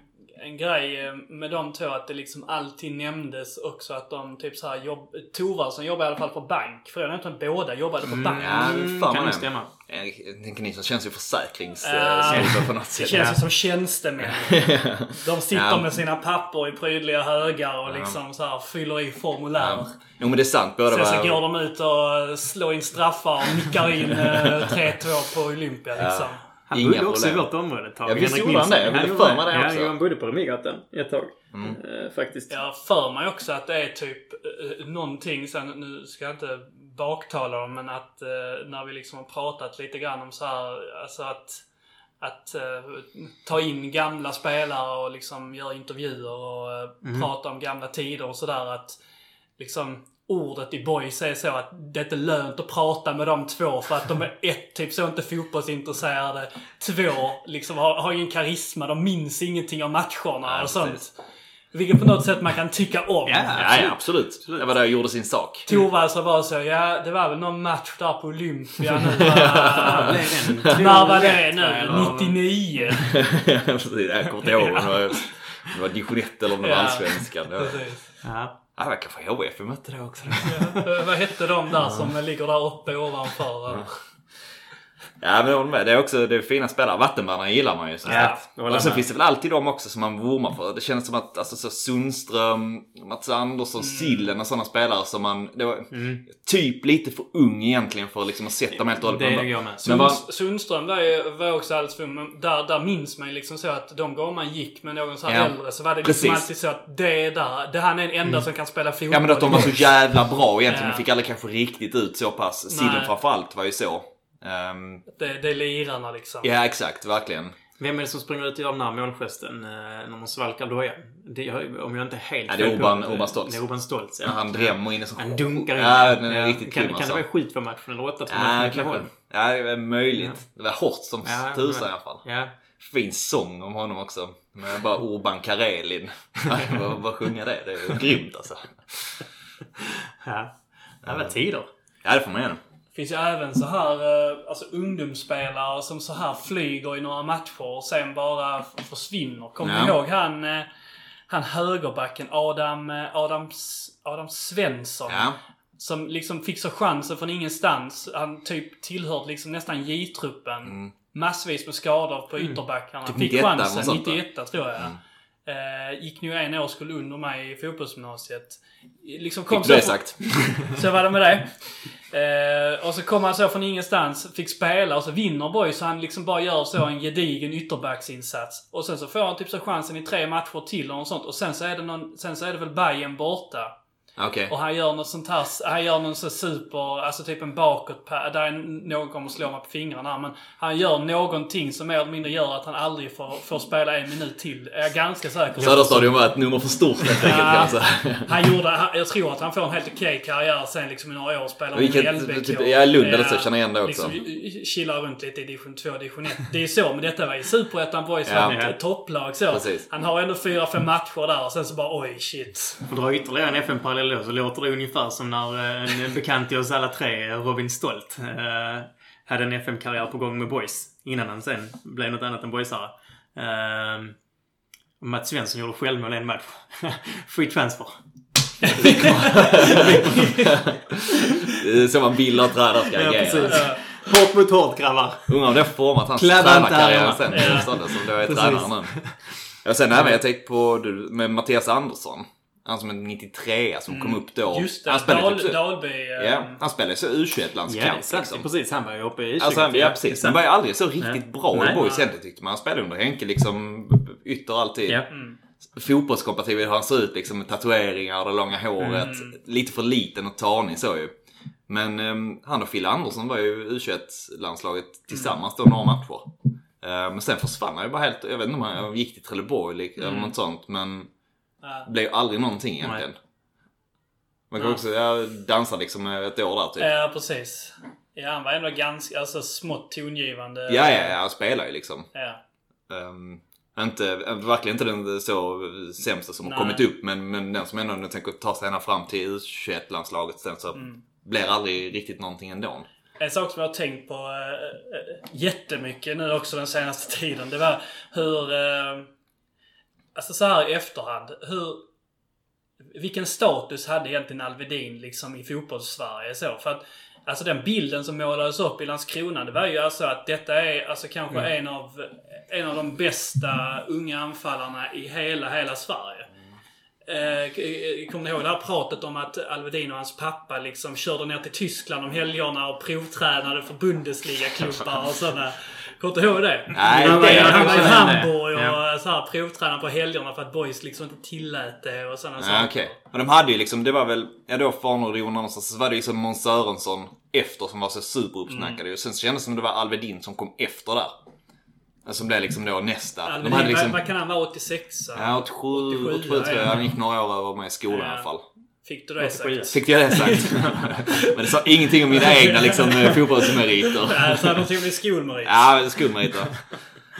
Speaker 1: en grej eh, med de två att det liksom alltid nämndes också att de typ såhär jobb... Thorvaldsson jobbade i alla fall på bank. För jag vet inte om båda jobbade på bank.
Speaker 3: Ja,
Speaker 2: Mm,
Speaker 3: fan
Speaker 2: kan
Speaker 3: det.
Speaker 2: stämma.
Speaker 3: Jag tänker ni som känns ju försäkrings
Speaker 1: Ja.
Speaker 3: uh, på något
Speaker 1: Det
Speaker 3: sätt.
Speaker 1: känns ju som tjänstemän. De sitter
Speaker 3: Ja.
Speaker 1: med sina papper i prydliga högar och liksom så här fyller i formulär.
Speaker 3: Jo men det är sant. Båda
Speaker 1: Sen så
Speaker 3: var...
Speaker 1: går de ut och slår in straffar och nickar in eh, 3-2 på Olympia liksom.
Speaker 2: Han
Speaker 3: Inga
Speaker 2: bodde också i
Speaker 3: problem.
Speaker 2: vårt område ett tag.
Speaker 3: Ja, visst gjorde han det? Jag ville för mig det
Speaker 2: Ja,
Speaker 3: också.
Speaker 2: jo, han bodde på Remigatan ett tag. Eh, faktiskt.
Speaker 1: Jag för mig också att det är typ eh, någonting, sen, nu ska jag inte baktala dem, men att eh, när vi liksom har pratat lite grann om så här, alltså att att eh, ta in gamla spelare och liksom göra intervjuer och eh, prata om gamla tider och sådär. Att liksom ordet i boys är så att det är inte lönt att prata med de två för att de är ett, typ så inte fotbollsintresserade. Två, liksom har, har ingen karisma. De minns ingenting av matcherna och sånt.
Speaker 3: precis.
Speaker 1: Vilket på något sätt man kan tycka om.
Speaker 2: Ja.
Speaker 3: Ja, ja, absolut. Det var där jag gjorde sin sak.
Speaker 1: Thorvaldsson var så, ja det var väl någon match där på Olympia nu. När var det
Speaker 2: 2-1,
Speaker 1: nu?
Speaker 2: eller?
Speaker 1: 99?
Speaker 3: Precis, jag kommer inte ihåg om det var, division 1 eller om det var
Speaker 1: Ja.
Speaker 3: allsvenskan.
Speaker 2: Ja.
Speaker 3: Ja, det var kanske HF vi mötte det också.
Speaker 1: Ja, vad hette de där som ligger där uppe ovanför?
Speaker 3: Ja men jag håller med. Det är också det är fina spelare. Vattenbärarna gillar man ju som
Speaker 2: Ja,
Speaker 3: Och sen
Speaker 2: med.
Speaker 3: finns det väl alltid de också som man vurmar för. Det känns som att alltså, så Sundström, Mats Andersson,
Speaker 2: Mm.
Speaker 3: Sillen och sådana spelare som man... Det var typ lite för ung egentligen för att liksom, att sätta dem helt och hållet.
Speaker 2: Det är jag med.
Speaker 1: Sunds- Sundström var, ju, var också alldeles för men där, där minns man ju liksom så att de gånger man gick med någon så här
Speaker 3: Ja,
Speaker 1: äldre så var det liksom
Speaker 3: precis.
Speaker 1: alltid så att det är där, det han är den enda som kan spela fotboll.
Speaker 3: Ja men att de var så jävla bra egentligen.
Speaker 1: Ja.
Speaker 3: De fick aldrig kanske riktigt ut så pass. Sillen framförallt var ju så. Ehm,
Speaker 1: Det, det är lirarna liksom.
Speaker 3: ja exakt, verkligen.
Speaker 2: Vem är det som springer ut och gör den här målgesten eh, när man svalkar dojan? Det, har- om jag inte är helt
Speaker 3: Ja, det är Urban-
Speaker 2: det,
Speaker 3: Urban Stoltz.
Speaker 2: Det är Urban Stoltz, ja.
Speaker 3: Han drämmer in en sån...
Speaker 2: Han dunkar in.
Speaker 3: Ja, den är riktigt
Speaker 2: kan,
Speaker 3: grym
Speaker 2: kan
Speaker 3: alltså.
Speaker 2: det vara 7 för matchen eller 8 för
Speaker 3: Ja,
Speaker 2: matchen?
Speaker 3: kanske. Ja, det är möjligt. Det var hårt som
Speaker 2: Ja,
Speaker 3: tusan
Speaker 2: men-
Speaker 3: i alla fall.
Speaker 2: Ja.
Speaker 3: Fin sång om honom också. Med bara Urban Karelin. vad, sjunger det? Det är grymt alltså.
Speaker 2: Ja. Det var tider.
Speaker 3: Ja, det får man göra.
Speaker 1: Finns ju även så här eh, alltså ungdomsspelare som så här flyger i några matcher och sen bara försvinner. Kommer
Speaker 3: Ja.
Speaker 1: ihåg han, eh, han högerbacken Adam, eh, Adam, Adam Svensson?
Speaker 3: Ja.
Speaker 1: Som liksom fick så chansen från ingenstans. Han typ tillhörde liksom nästan J-truppen. Massvis med skador på ytterbackarna.
Speaker 3: Typ
Speaker 1: fick
Speaker 3: 91 eller
Speaker 1: chansen,
Speaker 3: något sånt, va?
Speaker 1: 91 tror jag. Eh, gick nu en årskull under mig i fotbollsgymnasiet. Liksom kom
Speaker 3: Fick du det sagt?
Speaker 1: så var det med det. Eh, och så kom han så från ingenstans, fick spela och så vinner Boys så han liksom bara gör så en gedigen ytterbacksinsats. Och sen så får han typ så chansen i tre matcher till och sånt. Och sen så är det, någon, sen så är det väl Bayern borta.
Speaker 3: Okej.
Speaker 1: Och han gör något sånt här, han gör någon så super, alltså typ en bakåt, där är någon kommer slå mig på fingrarna men han gör någonting som mer eller mindre gör att han aldrig får, får spela en minut till. Är jag ganska säker på.
Speaker 3: Söderstadion var ett nummer för stort helt enkelt säga.
Speaker 1: Han gjorde, han- jag tror att han får en helt okej karriär sen liksom i några år. Spelar
Speaker 3: Vilket-
Speaker 1: i LBK.
Speaker 3: typ- ja, Lund eller så, känner igen det också.
Speaker 1: Liksom, chillar runt lite i division 2 division 1. Det är så, men detta var i Superettan Boys
Speaker 3: Ja.
Speaker 1: var ett topplag så.
Speaker 3: Precis.
Speaker 1: Han har ändå fyra, fem matcher där och sen så bara oj shit.
Speaker 2: Att dra ytterligare en FN-parallell då så låter det ungefär som när eh, en bekant till oss alla tre, Robin Stolt, eh, hade en FM-karriär på gång med Boys. Innan han sen blev något annat än boysare. Eh, Mats Svensson gjorde självmål en match. Free transfer.
Speaker 3: Så man vill att tränare ska
Speaker 2: Ja,
Speaker 3: agera.
Speaker 2: precis. Hårt mot hårt grabbar.
Speaker 3: Undrar om det har format hans tränarkarriär sen.
Speaker 1: Ja.
Speaker 3: Som då är tränare nu. Ja, sen även, jag tänkte på du, med Mattias Andersson. Han som är 93 som kom upp då.
Speaker 1: Mm. Just det,
Speaker 3: han spelade
Speaker 1: Dal,
Speaker 3: typ så,
Speaker 1: Dalby. eh,
Speaker 3: ja, han spelade så
Speaker 2: Ja,
Speaker 3: U21-landskamp.
Speaker 2: det är sant.
Speaker 3: liksom.
Speaker 2: Precis. Han var ju uppe i
Speaker 3: Alltså, han, ja, precis. Han var ju aldrig så riktigt
Speaker 2: Nej.
Speaker 3: bra
Speaker 2: Nej.
Speaker 3: i Boys egentligen tyckte man. Han spelade under Henke liksom ytter alltid.
Speaker 2: Ja.
Speaker 3: Fotbollskompatibel hur han ser ut liksom med tatueringar och det långa håret. Lite för liten och tanig så ju. Men ehm, han och Fille Andersson var ju U21-landslaget tillsammans då några matcher. Eh, men sen försvann han ju bara helt. Jag vet inte om han gick till Trelleborg eller- eller något sånt. Men
Speaker 1: Ja.
Speaker 3: Det blev ju aldrig någonting egentligen. Man kan
Speaker 1: Nej.
Speaker 3: också ja, dansa liksom ett år där typ.
Speaker 1: Ja, precis. Ja, han var ändå ganska, alltså smått tongivande.
Speaker 3: Ja, ja, ja. Han spelar ju liksom.
Speaker 1: ja.
Speaker 3: Um, inte, verkligen inte den så sämsta som har
Speaker 1: Nej.
Speaker 3: kommit upp men, men den som ändå tänker ta sig ända fram till U21-landslaget sen så
Speaker 1: Mm.
Speaker 3: blir aldrig riktigt någonting ändå.
Speaker 1: En sak som jag har tänkt på äh, jättemycket nu också den senaste tiden. Det var hur... Äh, alltså så här i efterhand. Hur... Vilken status hade egentligen Alvedin liksom i fotbollssverige så? För att Alltså den bilden som målades upp i Landskrona, det var ju alltså att detta är alltså kanske en, av, en av de bästa unga anfallarna i hela, hela Sverige. Eh, k- eh, kommer ni ihåg det här pratet om att Alvedin och hans pappa liksom körde ner till Tyskland om helgerna och provtränade för Bundesliga-klubbar och sådana. Kommer du ihåg det?
Speaker 3: Nej,
Speaker 1: han var,
Speaker 3: det-
Speaker 1: han var i
Speaker 2: det-
Speaker 1: Hamburg och
Speaker 2: ja.
Speaker 1: så här, provtränade på helgerna för att boys liksom inte tillät det och sådana
Speaker 3: Ja,
Speaker 1: saker.
Speaker 3: okej. Men de hade ju liksom, det var väl, ja då Farnerjon någonstans, så var det ju som Måns Sörensson efter som var så superuppsnackade
Speaker 1: Mm.
Speaker 3: ju. Sen så kändes det som det var Alvedin som kom efter där. Som blev liksom då nästa.
Speaker 1: Alvedin,
Speaker 3: de hade liksom,
Speaker 1: vad, kan han vara? 86?
Speaker 3: ja 87,
Speaker 1: 87,
Speaker 3: 87 tror jag.
Speaker 1: ja.
Speaker 3: Han gick några år över mig i skolan
Speaker 1: Ja.
Speaker 3: i alla fall.
Speaker 1: Fick du det
Speaker 2: 87.
Speaker 1: sagt?
Speaker 3: Fick jag det sagt? Men det sa ingenting om mina egna liksom eh, fotbollsmeriter.
Speaker 1: Ja, så hade de till och med skolmerit.
Speaker 3: Ja, skolmeriter.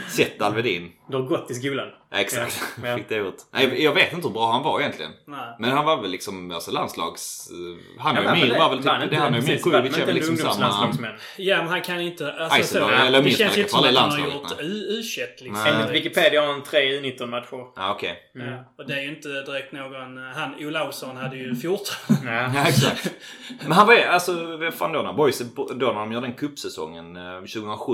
Speaker 3: Sett Alvedin.
Speaker 2: Du har gått i skolan.
Speaker 3: Ja, exakt.
Speaker 2: Ja, ja.
Speaker 3: Fick det gjort. Nej, jag vet inte hur bra han var egentligen.
Speaker 1: Nej.
Speaker 3: Men han var väl liksom alltså landslags... eh, Han
Speaker 2: Ja,
Speaker 3: och Emil
Speaker 2: det-
Speaker 3: var väl typ... Det han och
Speaker 2: vann
Speaker 3: Kujovic är väl liksom samma...
Speaker 1: Ja, men han kan inte... Alltså,
Speaker 3: Eisenberg,
Speaker 1: så,
Speaker 3: eller
Speaker 1: det känns inte som att han har gjort
Speaker 3: nej.
Speaker 1: U- U21 liksom.
Speaker 2: Enligt Wikipedia har han tre U19-matcher.
Speaker 3: Ja, okej.
Speaker 1: Ja, och det är ju inte direkt någon... Han, Olausson hade ju 14.
Speaker 2: Ja.
Speaker 3: Ja, exakt. Men han var ju, alltså, vad fan då när Boys, då när de gör den cupsäsongen eh, 2007.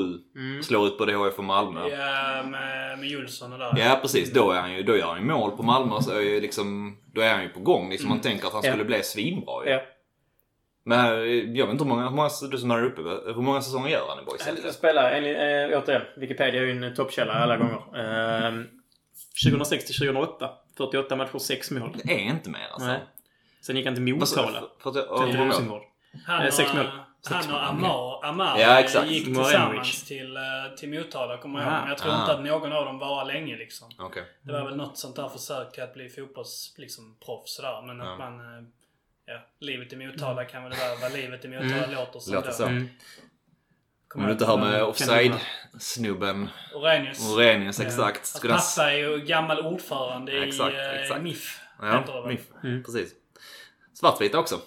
Speaker 3: Slår ut både HF och Malmö. Ja.
Speaker 1: ja, med, Julsson och där.
Speaker 3: precis. Då, är han ju, då gör han ju mål på Malmö. Så är ju liksom, då är han ju på gång. Liksom, Man tänker att han
Speaker 2: Ja.
Speaker 3: skulle bli svinbra ju.
Speaker 2: Ja.
Speaker 3: Men eh, jag vet inte hur många, hur många, du som är uppe, hur många säsonger gör han i Boys?
Speaker 2: Jag spelar, enligt, äh, återigen, Wikipedia är ju en toppkälla alla gånger. Uh, 2006 till 2008. 48 matcher, 6 mål.
Speaker 3: Det är inte mer alltså.
Speaker 2: Nej. Sen gick han till Motala. Till? Rosengård.
Speaker 1: Han
Speaker 2: Eh,
Speaker 1: och,
Speaker 2: sex mål.
Speaker 1: Han och Amar, Amar
Speaker 3: Ja, exakt.
Speaker 1: gick tillsammans till, eh, till Motala, kommer jag ihåg. Men jag tror
Speaker 3: Ah.
Speaker 1: inte att någon av dem var länge liksom.
Speaker 3: Okej.
Speaker 1: Det var väl något sånt där försök till att bli fotbolls, liksom, proffs sådär. Men
Speaker 3: Ja.
Speaker 1: att man... eh, Ja, livet i Motala kan väl vara vad livet i Motala låter som
Speaker 3: Låter
Speaker 1: då.
Speaker 3: så.
Speaker 2: Mm.
Speaker 3: Kommer du inte höra med offside-snubben
Speaker 1: Orenius.
Speaker 3: Orenius, exakt.
Speaker 1: Hans
Speaker 3: Skulle han...
Speaker 1: pappa är ju gammal ordförande
Speaker 3: Exakt,
Speaker 1: i eh,
Speaker 3: exakt.
Speaker 1: MIF.
Speaker 3: Ja,
Speaker 1: det.
Speaker 3: MIF.
Speaker 2: Mm.
Speaker 3: Precis. Svartvita också.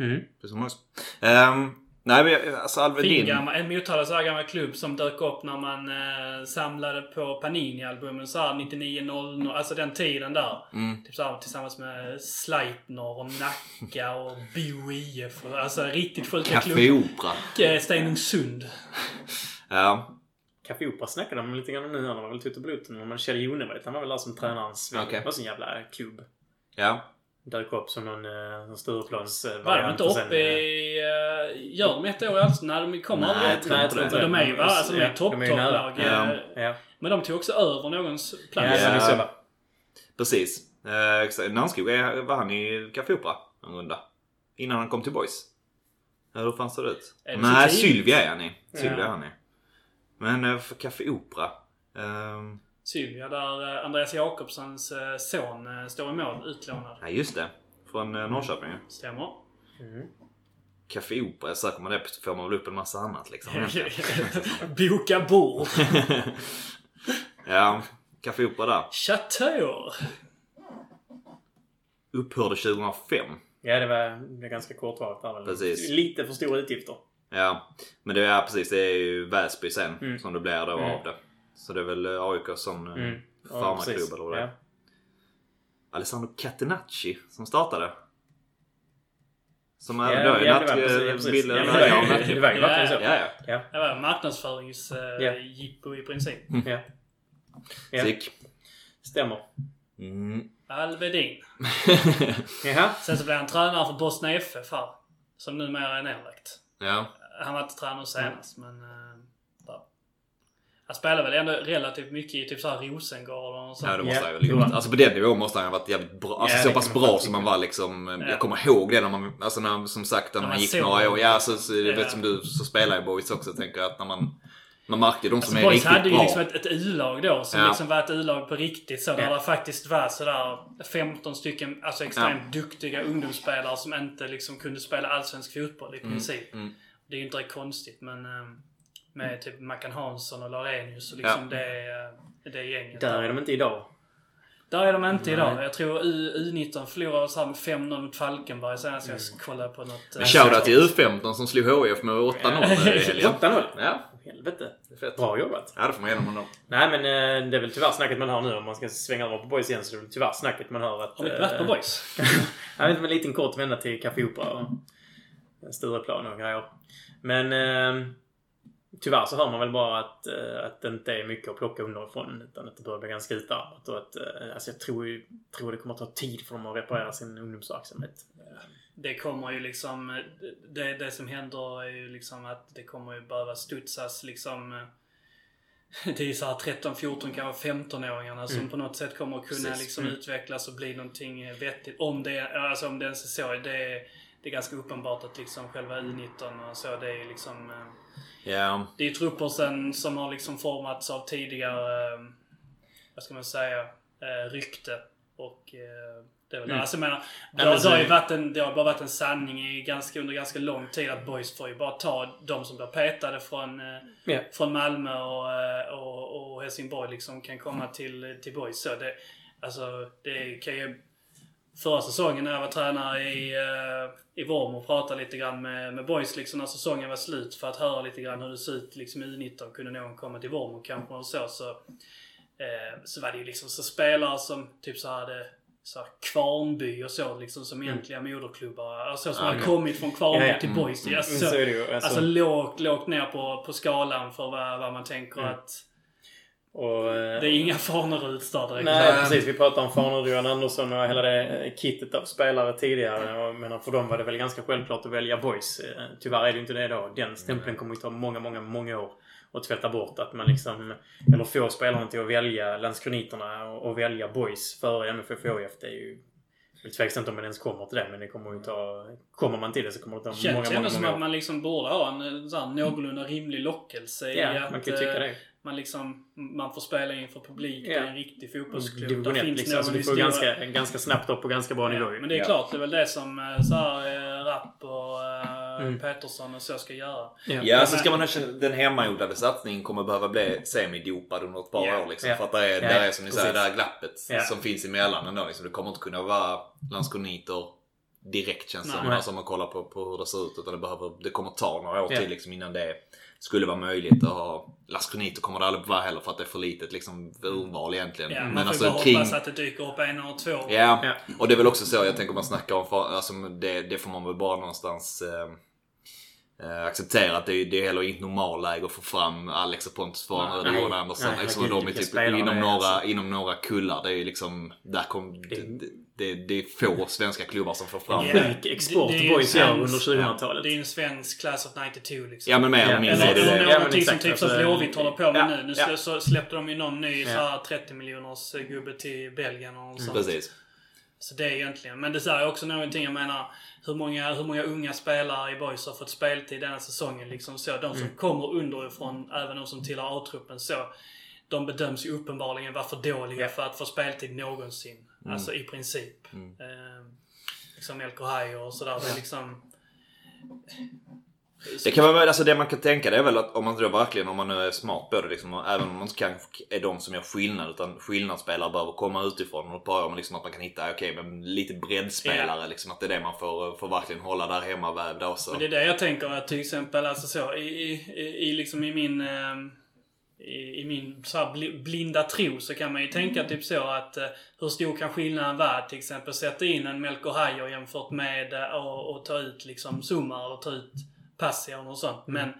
Speaker 2: Mm.
Speaker 3: Precis som oss. Ehm, nej men alltså Alvedin.
Speaker 1: gammal, en Motala så här gammal klubb som dök upp när man eh, samlade på Panini-albumen så här 99-00, alltså den tiden där.
Speaker 3: Mm.
Speaker 1: Typ så här, tillsammans med Sleipner och Nacka och BoIF. och- Alltså riktigt sjuka
Speaker 3: Café
Speaker 1: klubbar.
Speaker 3: Opera.
Speaker 1: Eh, Stenungsund.
Speaker 3: Ja.
Speaker 2: Café Opera snackade de lite grann om nu när de var väl Tutte Bluten. Men Kjell Jonevret, han var väl där som tränarens
Speaker 3: Okej.
Speaker 2: Det var så en jävla klubb.
Speaker 3: Ja.
Speaker 2: Dök upp som någon, eh, någon Stureplans eh,
Speaker 1: Var de inte uppe i... Uh, gör de ett år i Allsvenskan? Nej, de kommer
Speaker 3: Nej,
Speaker 1: aldrig
Speaker 3: jag
Speaker 1: upp.
Speaker 3: tror inte det.
Speaker 1: De är ju? Alltså, de är topp-topplag.
Speaker 3: Ja.
Speaker 1: eh,
Speaker 2: Ja.
Speaker 1: Men de tog också över någons plats.
Speaker 2: ja.
Speaker 3: Ja. Precis. Eh. Nannskog, är- var han i Café Opera en runda? Innan han kom till Boys? Eller hur fan ser det ut?
Speaker 1: Är det
Speaker 3: Nej? Sylvia är han i. Sylvia
Speaker 2: Ja.
Speaker 3: är han i. Men eh, för Café Opera. ehm,
Speaker 1: Sylvia, där eh, Andreas Jakobssons eh, son eh, står i mål, utlånad.
Speaker 3: Nej, just det. Från Norrköping ju.
Speaker 1: Stämmer.
Speaker 3: Café Opera, söker man det får man väl upp en massa annat liksom.
Speaker 1: Boka bord.
Speaker 3: ja, Café Opera där.
Speaker 1: Chateau.
Speaker 3: Upphörde 2005.
Speaker 2: Ja, det var, det var ganska kortvarigt där.
Speaker 3: Precis.
Speaker 2: Lite för stora utgifter.
Speaker 3: Ja, men det är precis. Det är ju Väsby sen
Speaker 2: Mm.
Speaker 3: som det blir då
Speaker 2: Mm.
Speaker 3: av det. Så det är väl eh, AIK som mm.
Speaker 2: Mm. Ja,
Speaker 3: farmarklubb
Speaker 2: precis.
Speaker 3: eller vad det är.
Speaker 2: Ja.
Speaker 3: Alessandro Catenacci som startade. Som
Speaker 2: Ja,
Speaker 3: är då är
Speaker 2: ja, det
Speaker 3: natt-
Speaker 2: var precis,
Speaker 3: eh,
Speaker 2: ja, Ja,
Speaker 3: ja,
Speaker 2: det var
Speaker 3: ja,
Speaker 2: ju- verkligen så.
Speaker 3: Ja, ja.
Speaker 2: Ja.
Speaker 1: Det var marknadsföringsjippo
Speaker 2: Ja.
Speaker 1: i princip.
Speaker 2: Ja. Ja.
Speaker 3: Sick.
Speaker 2: Stämmer.
Speaker 3: Mm.
Speaker 1: Alvedin. Sen så blev han tränare för Bosna FF här. Som numera är nedlagt.
Speaker 3: Ja.
Speaker 1: Han var inte tränare senast, men... Han spelade väl ändå relativt mycket i typ såhär Rosengård och sånt.
Speaker 3: Ja, det måste
Speaker 2: Ja,
Speaker 3: han ju. Alltså på den nivån måste han ha varit jävligt bra. Alltså
Speaker 2: Ja,
Speaker 3: så pass bra som han var liksom.
Speaker 1: Ja.
Speaker 3: Jag kommer ihåg det när man, alltså när, som sagt när
Speaker 1: När
Speaker 3: man
Speaker 1: man
Speaker 3: gick några år. Ja, så, så,
Speaker 1: Ja.
Speaker 3: vet som du så spelar i Boys också tänker jag att när man, man märkte de som
Speaker 1: Alltså
Speaker 3: är
Speaker 1: Boys
Speaker 3: riktigt
Speaker 1: hade ju
Speaker 3: bra.
Speaker 1: liksom ett, ett U-lag då som
Speaker 3: Ja.
Speaker 1: liksom var ett U-lag på riktigt. Så där
Speaker 2: Ja.
Speaker 1: det faktiskt var sådär 15 stycken alltså extremt duktiga ungdomsspelare som inte liksom kunde spela allsvensk fotboll i princip.
Speaker 3: mm.
Speaker 1: Det är ju inte konstigt men eh, med typ Mackan Hansson och Lorenius och liksom
Speaker 3: Ja.
Speaker 1: det, eh, det gänget.
Speaker 2: Där är de inte idag.
Speaker 1: Där är de inte
Speaker 2: Nej.
Speaker 1: idag. Jag tror U, U19 förlorade så här med 5-0 mot Falkenberg senast jag
Speaker 2: Mm.
Speaker 1: kollade på något...
Speaker 3: Men
Speaker 1: eh,
Speaker 3: shoutout till U15 som slog HIF med 8-0 i helgen.
Speaker 2: 8-0.
Speaker 3: Ja,
Speaker 2: Helvete. Bra jobbat.
Speaker 3: Ja, det får man ge dem ändå.
Speaker 2: Nej men eh, det är väl tyvärr snacket man hör nu om man ska svänga över på Boys igen så det är väl tyvärr snacket man hör att...
Speaker 1: Har vi inte varit på Boys?
Speaker 2: Jag vet inte, en liten kort vända till Café Opera och Stureplan och grejer. Men eh, tyvärr så hör man väl bara att, eh, att det inte är mycket att plocka underifrån utan att det börjar bli ganska utarmat och att eh, alltså jag tror, tror det kommer att ta tid för dem att reparera sin ungdomsverksamhet.
Speaker 1: Det kommer ju liksom... Det, det som händer är ju liksom att det kommer ju behöva studsas liksom... eh, Det är ju såhär 13, 14, kanske 15-åringarna som
Speaker 2: Mm.
Speaker 1: på något sätt kommer att kunna
Speaker 3: Precis.
Speaker 1: liksom
Speaker 2: Mm.
Speaker 1: utvecklas och bli någonting vettigt. Om det, alltså om det ens är så. Det är, det är ganska uppenbart att liksom själva U19 och så, det är liksom...
Speaker 3: Ja,
Speaker 1: Det är ju trupper sen som har liksom formats av tidigare, eh, vad ska man säga, eh, rykte och eh, Det, är väl det. Alltså, jag menar, det, har, det, har ju varit en, det har bara varit en sanning i ganska, under ganska lång tid att boys får ju bara ta de som blir petade från,
Speaker 2: Ja.
Speaker 1: från Malmö och, och, och Helsingborg liksom kan komma till, till boys. Så det, alltså, det kan ju... Förra säsongen när jag var tränare i, eh, i Vorm och pratade lite grann med, med boys liksom när säsongen var slut för att höra lite grann hur det ser ut liksom i U19. Kunde någon komma till Vorm kanske och så. så Eh, så var det ju liksom så spelare som typ så hade så här, Kvarnby och så liksom som egentliga moderklubbar. Alltså som hade
Speaker 3: ja.
Speaker 1: kommit från Kvarnby
Speaker 2: Ja, ja.
Speaker 1: till Boys.
Speaker 2: Men
Speaker 1: Alltså,
Speaker 2: så
Speaker 1: så,
Speaker 2: ju. Alltså,
Speaker 1: alltså lågt, lågt ner på, på skalan för vad, vad man tänker
Speaker 2: Mm.
Speaker 1: att
Speaker 2: och, eh,
Speaker 1: det är inga Farnerud där direkt.
Speaker 2: Nej,
Speaker 3: Nej.
Speaker 2: precis. Vi pratade om Farnerud, Johan Andersson och hela det eh, kittet av spelare tidigare. Och Jag menar, för dem var det väl ganska självklart att välja boys. Eh, Tyvärr är det inte det då. Den stämpeln kommer ju ta många, många, många år att tvätta bort. Att man liksom, eller få spelarna till att välja Landskroniterna och, och välja boys före MFF och. Det är ju jag är tveksamt om man ens kommer till det, men det kommer ju ta... Kommer man till det så kommer det ta
Speaker 1: Känns
Speaker 2: många,
Speaker 1: ändå
Speaker 2: många,
Speaker 1: som
Speaker 2: många
Speaker 1: att
Speaker 2: år.
Speaker 1: man liksom borde ha en så här, någorlunda rimlig lockelse i
Speaker 2: Ja,
Speaker 1: att
Speaker 2: man kan ju tycka det.
Speaker 1: Man liksom man får spela inför publik. Det
Speaker 2: Ja.
Speaker 1: är en riktig fotbollsklubb.
Speaker 2: Division
Speaker 1: Där
Speaker 2: 1
Speaker 1: finns
Speaker 2: liksom. Alltså,
Speaker 1: någon
Speaker 2: du får ganska, ganska snabbt upp på ganska bra nivå
Speaker 1: men det är
Speaker 3: Ja.
Speaker 1: klart, det är väl det som eh, så här, eh, Rapp och eh,
Speaker 2: Mm.
Speaker 1: Petersson och så ska göra.
Speaker 3: Ja, så ska man ha den hemmaodlade satsningen kommer behöva bli semidopad under ett par
Speaker 1: Ja,
Speaker 3: år. Liksom. För att det är, där är som ni säger, det här glappet som finns emellan ändå. Liksom. Det kommer inte kunna vara Landskroniter direkt känns det som. Alltså om man kollar på, på hur det ser ut. Utan det, behöver, det kommer ta några år till liksom, innan det skulle vara möjligt att ha... Landskroniter kommer det aldrig vara heller för att det är för litet liksom, urval egentligen.
Speaker 1: Ja, man
Speaker 3: Men
Speaker 1: får
Speaker 3: alltså
Speaker 1: bara
Speaker 3: kring...
Speaker 1: hoppas att det dyker upp en eller två.
Speaker 3: Ja,
Speaker 2: Ja.
Speaker 3: och det är väl också så jag tänker man snackar om, för, alltså, det, det får man väl bara någonstans eh, eh, acceptera att det, är- det är heller inte normalläge att få fram Alex och Pontus Farner
Speaker 2: Nej.
Speaker 3: och Johan Andersson.
Speaker 2: Nej,
Speaker 3: Liksom, de är typ inom några,
Speaker 2: alltså.
Speaker 3: inom några kullar. Det är ju liksom, där kom, det, det, det, det är få svenska klubbar som får fram
Speaker 1: Ja.
Speaker 3: det.
Speaker 2: Sjuk export boys gör under 2000-talet.
Speaker 1: Det är ju en svensk class of 92 liksom.
Speaker 3: Ja men mer
Speaker 2: Ja,
Speaker 3: eller mindre
Speaker 1: Eller, någonting som
Speaker 2: exakt,
Speaker 1: typ som
Speaker 2: alltså,
Speaker 1: Blåvitt håller på med
Speaker 3: ja,
Speaker 1: nu. Nu
Speaker 3: ja.
Speaker 1: så släppte de ju någon ny
Speaker 2: Ja.
Speaker 1: så här 30 miljoners eh, gubbe till Belgien och sånt.
Speaker 3: Precis.
Speaker 1: Så det är egentligen. Men det är också någonting jag menar. Hur många, hur många unga spelare i Boys har fått speltid denna säsongen? Liksom så. De som kommer underifrån, även de som tillhör A-truppen, så. De bedöms ju uppenbarligen vara för dåliga för att få speltid någonsin. Alltså i princip. Eh, liksom El Kohai och sådär. Det är liksom...
Speaker 3: Det kan vara, alltså det man kan tänka det är väl att om man då verkligen, om man nu är smart på det liksom, och även om man inte kanske är de som gör skillnad utan skillnadsspelare behöver komma utifrån och bara om liksom att man kan hitta, okej men lite breddspelare liksom. Att det är det man får, får verkligen hålla där hemma vävda också.
Speaker 1: Men det är det jag tänker att till exempel alltså så i, i, i, liksom i min eh, i, i min så här bli- blinda tro så kan man ju tänka typ så att eh, hur stor kan skillnaden vara? Till exempel sätta in en Melker Hajer jämfört med eh, och, och ta ut liksom Sumar eller ta ut Passion och sånt.
Speaker 2: Mm.
Speaker 1: Men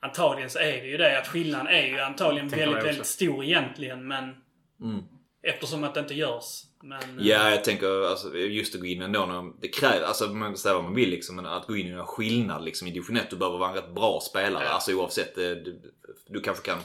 Speaker 1: antagligen så är det ju det att skillnaden är ju antagligen väldigt, väldigt stor egentligen. Men
Speaker 3: Mm.
Speaker 1: eftersom att det inte görs. Men, eh,
Speaker 3: Ja, jag tänker alltså, just att gå in ändå när det krävs, alltså man säger vad man vill liksom, men att gå in i en skillnad liksom i division 1, du behöver vara en rätt bra spelare.
Speaker 1: Ja.
Speaker 3: Alltså oavsett, eh, du, du kanske kan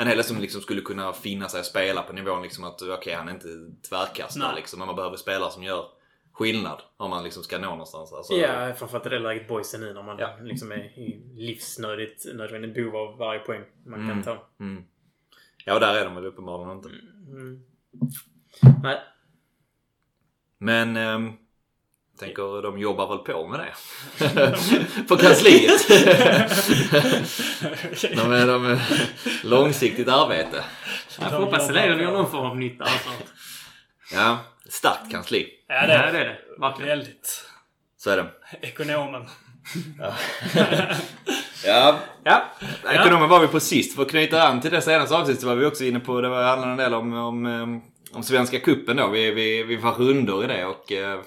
Speaker 3: en hel del som liksom skulle kunna finna sig att spela på nivån liksom att okej han är inte tvärkastare
Speaker 1: Nej.
Speaker 3: liksom, men man behöver spelare som gör skillnad om man liksom ska nå någonstans. Alltså,
Speaker 2: Ja, framförallt i det läget boys är nu när man
Speaker 3: Ja.
Speaker 2: liksom är i livsnödigt nödvändigt behov av varje poäng man
Speaker 3: Mm.
Speaker 2: kan ta.
Speaker 3: Mm. Ja, och där är de väl uppenbarligen inte.
Speaker 2: Mm. Nej.
Speaker 3: Men ehm, tänker de jobbar väl på med det. på kansliet. de, är, de är långsiktigt arbete.
Speaker 2: Jag får hoppas det leder till någon form av nytta. Alltså.
Speaker 3: Ja, starkt kansli.
Speaker 1: ja, det
Speaker 2: Ja,
Speaker 1: är
Speaker 2: det är det.
Speaker 1: Väldigt.
Speaker 3: Så är det.
Speaker 1: Ekonomen.
Speaker 3: Ja,
Speaker 2: Ja.
Speaker 3: ekonomen var vi på sist. För att knyta an till det senaste avsnittet så var vi också inne på, det var handlade en del om, om, ehm, om Svenska Kuppen då. Vi, vi, vi var rundor i det och eh,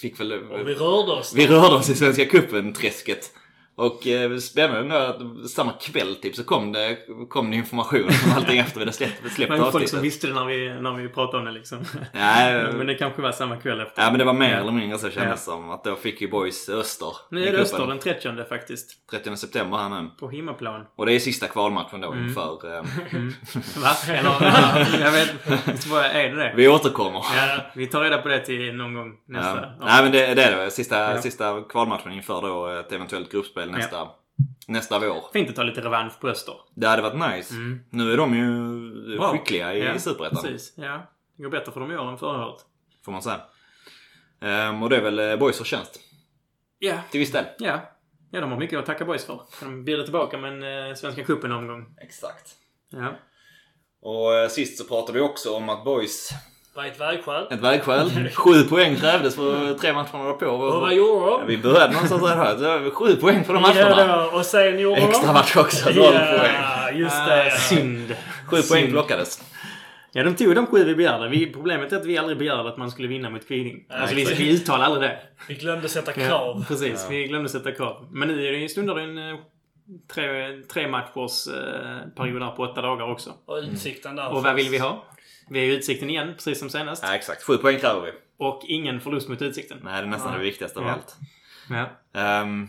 Speaker 3: fick väl...
Speaker 1: Och vi rörde oss.
Speaker 3: Vi rörde oss i Svenska Cupen-träsket. Och eh, spännande då att samma kväll typ så kom det, kom det information om allting efter vi hade släppt, släppt
Speaker 2: Men folk som visste det när vi, när vi pratade om det liksom.
Speaker 3: Ja,
Speaker 2: Men det kanske var samma kväll efter.
Speaker 3: ja men det var mer eller mindre så kändes det
Speaker 2: Ja.
Speaker 3: som. Att då fick ju Boys Öster
Speaker 2: Nu är det. Öster den 30 faktiskt.
Speaker 3: 30 september här nu.
Speaker 2: På hemmaplan.
Speaker 3: Och det är sista kvalmatchen
Speaker 2: Mm.
Speaker 3: då inför... Eh,
Speaker 2: Va? Eller, jag vet inte är det det?
Speaker 3: vi återkommer.
Speaker 2: Ja, vi tar reda på det till någon gång nästa.
Speaker 3: Ja. Nej men det, det är det. Sista,
Speaker 2: Ja.
Speaker 3: sista kvalmatchen inför då ett eventuellt gruppspel nästa, nästa vår.
Speaker 2: Fint att ta lite revansch på Öster.
Speaker 3: Det hade varit nice. Nu är de ju
Speaker 2: Bra.
Speaker 3: skickliga i
Speaker 2: ja,
Speaker 3: Superettan.
Speaker 2: Precis, ja. Det går bättre för dem i år än förra året.
Speaker 3: Får man säga. Ehm, och det är väl eh, Boys förtjänst.
Speaker 2: Ja.
Speaker 3: Till viss del.
Speaker 2: Ja. Ja, de har mycket att tacka boys för. De bjuder tillbaka med en eh, Svenska cupen-omgång.
Speaker 3: Exakt.
Speaker 2: Ja.
Speaker 3: Och eh, sist så pratade vi också om att Boys,
Speaker 1: Var ett vägskäl.
Speaker 3: ett vägskäl. Sju poäng krävdes för tre matcherna var på.
Speaker 1: Och vad gjorde
Speaker 3: Ja,
Speaker 1: de?
Speaker 3: vi började någonstans där här. Det var Sju poäng för de matcherna.
Speaker 1: Ja, och sen gjorde de...
Speaker 3: Extra match också. Noll poäng.
Speaker 1: Ja, just det.
Speaker 2: Ah, synd.
Speaker 3: Sju poäng
Speaker 2: Synd.
Speaker 3: plockades.
Speaker 2: Ja, de tog de sju vi begärde. Vi, problemet är att vi aldrig begärde att man skulle vinna mot Kviding. alltså, vi, vi uttalade aldrig det.
Speaker 1: Vi glömde sätta krav.
Speaker 2: Precis, vi glömde sätta krav. Men nu är det ju stundar en eh, tre, tre matchers eh, period på åtta dagar också.
Speaker 1: Och utsikten där.
Speaker 2: Och vad vill vi ha? Vi är i Utsikten igen, precis som senast.
Speaker 3: Ja, exakt. Sju poäng kräver vi.
Speaker 2: Och ingen förlust mot Utsikten.
Speaker 3: Nej, det är nästan det viktigaste av
Speaker 2: Ja.
Speaker 3: allt.
Speaker 2: Ja.
Speaker 3: Um,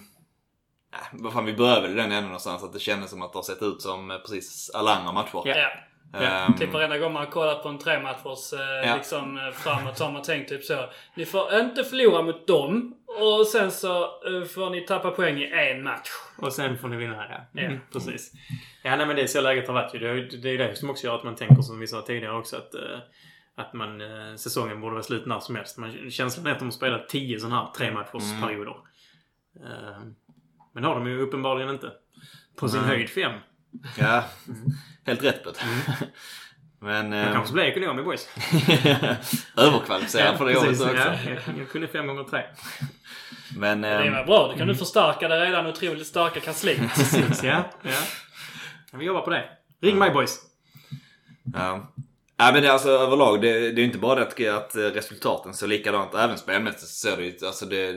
Speaker 3: vad fan, vi började väl i den änden någonstans att det kändes som att det har sett ut som eh, precis alla andra matcher.
Speaker 2: Ja.
Speaker 1: Ja.
Speaker 3: Ehm,
Speaker 1: Typ varenda gång man kollar på en trematchers eh,
Speaker 3: Ja.
Speaker 1: liksom eh, framåt så har man tänkt typ så. Ni får inte förlora mot dem. Och sen så eh, får ni tappa poäng i en match.
Speaker 2: Och sen får ni vinna här, ja. Mm. Precis. Ja, nej men det är så läget har varit ju. Det Det är det som också gör att man tänker som vi sa tidigare också att eh, att man, eh, säsongen borde vara slut när som helst. Man, känslan är att de har spelat tio sådana här tre matchers
Speaker 3: Mm.
Speaker 2: perioder. Eh, men har de ju uppenbarligen inte. På sin
Speaker 3: Nej.
Speaker 2: höjd fem.
Speaker 3: Ja, helt rätt på det. Men... Ehm,
Speaker 2: kanske blir ekonomi boys.
Speaker 3: Överkvalificerad för det
Speaker 2: precis.
Speaker 3: också.
Speaker 2: Ja, jag, jag kunde fem gånger tre.
Speaker 3: Men...
Speaker 1: Det
Speaker 3: ehm,
Speaker 1: var bra. Du kan nu förstärka det redan otroligt starka kansliet.
Speaker 2: Precis, ja. ja. Vi jobbar på det. Ring mig boys.
Speaker 3: Ja. Ja men det är alltså överlag, det, det är inte bara det att, att resultaten ser likadant även spelmässigt så ser det ju, alltså det,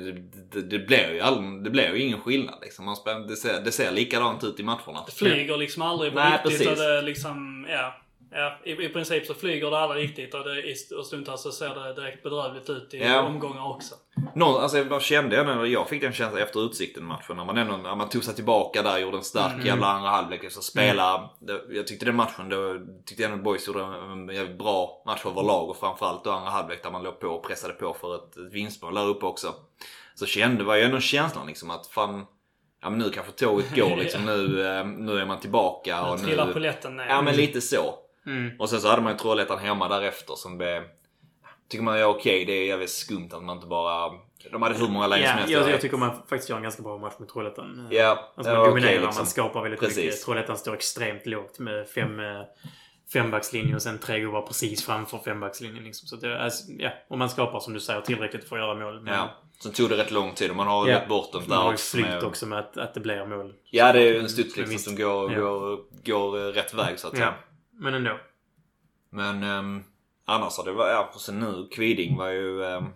Speaker 3: det, det blir ju all, det blir ju ingen skillnad liksom. Man spel, det, ser, det ser likadant ut i matcherna.
Speaker 1: Det flyger liksom aldrig på
Speaker 3: Nej,
Speaker 1: riktigt.
Speaker 3: precis.
Speaker 1: Och det liksom, ja. Ja, i, i princip så flyger det aldrig riktigt och, det, och stundtals så ser det direkt bedrövligt ut i
Speaker 3: Ja.
Speaker 1: omgångar också.
Speaker 3: Någon, alltså jag kände jag, när jag fick den känslan efter Utsikten-matchen när man ändå när man tog sig tillbaka där, gjorde en stark
Speaker 1: Mm.
Speaker 3: jävla andra halvlek. Så spela, det, jag tyckte den matchen, då tyckte jag att Boys gjorde en jävligt bra match överlag och framförallt då andra halvlek där man låg på och pressade på för ett, ett vinstmål där uppe också. Så kände, var ju ändå känslan liksom att fan, ja men nu kanske tåget går liksom. Nu, eh, nu är man tillbaka
Speaker 1: Nu
Speaker 3: och
Speaker 1: trillar
Speaker 3: nu...
Speaker 1: polletten ner.
Speaker 3: Ja men lite så.
Speaker 2: Mm.
Speaker 3: Och sen så hade man ju Trollhättan hemma därefter som blev... Tycker man är okej. Det är jävligt skumt att man inte bara... De hade hur många lägen som
Speaker 2: Ja,
Speaker 3: helst.
Speaker 2: jag, jag tycker man faktiskt gör en ganska bra match med Trollhättan.
Speaker 3: Ja,
Speaker 2: Alltså
Speaker 3: ja,
Speaker 2: man
Speaker 3: okej,
Speaker 2: dominerar,
Speaker 3: liksom.
Speaker 2: man skapar väldigt
Speaker 3: Precis.
Speaker 2: mycket. Trollhättan står extremt lågt med fem, eh, fembackslinje och sen tre gubbar precis framför fembackslinjen. Liksom. Så det, alltså, ja, och man skapar som du säger tillräckligt för att göra mål. Men
Speaker 3: Ja. Sen tog det rätt lång tid och man har
Speaker 2: Ja.
Speaker 3: rätt bortom
Speaker 2: man har
Speaker 3: där
Speaker 2: ju
Speaker 3: också.
Speaker 2: flytt
Speaker 3: Med,
Speaker 2: också med att, att det blir mål.
Speaker 3: ja, det är ju en studs
Speaker 2: Men
Speaker 3: liksom
Speaker 2: visst.
Speaker 3: som går,
Speaker 2: Ja.
Speaker 3: går, går rätt väg så att säga.
Speaker 2: Ja. Men ändå.
Speaker 3: Men um, annars har det varit... Ja, sen nu, Kviding var ju... Um,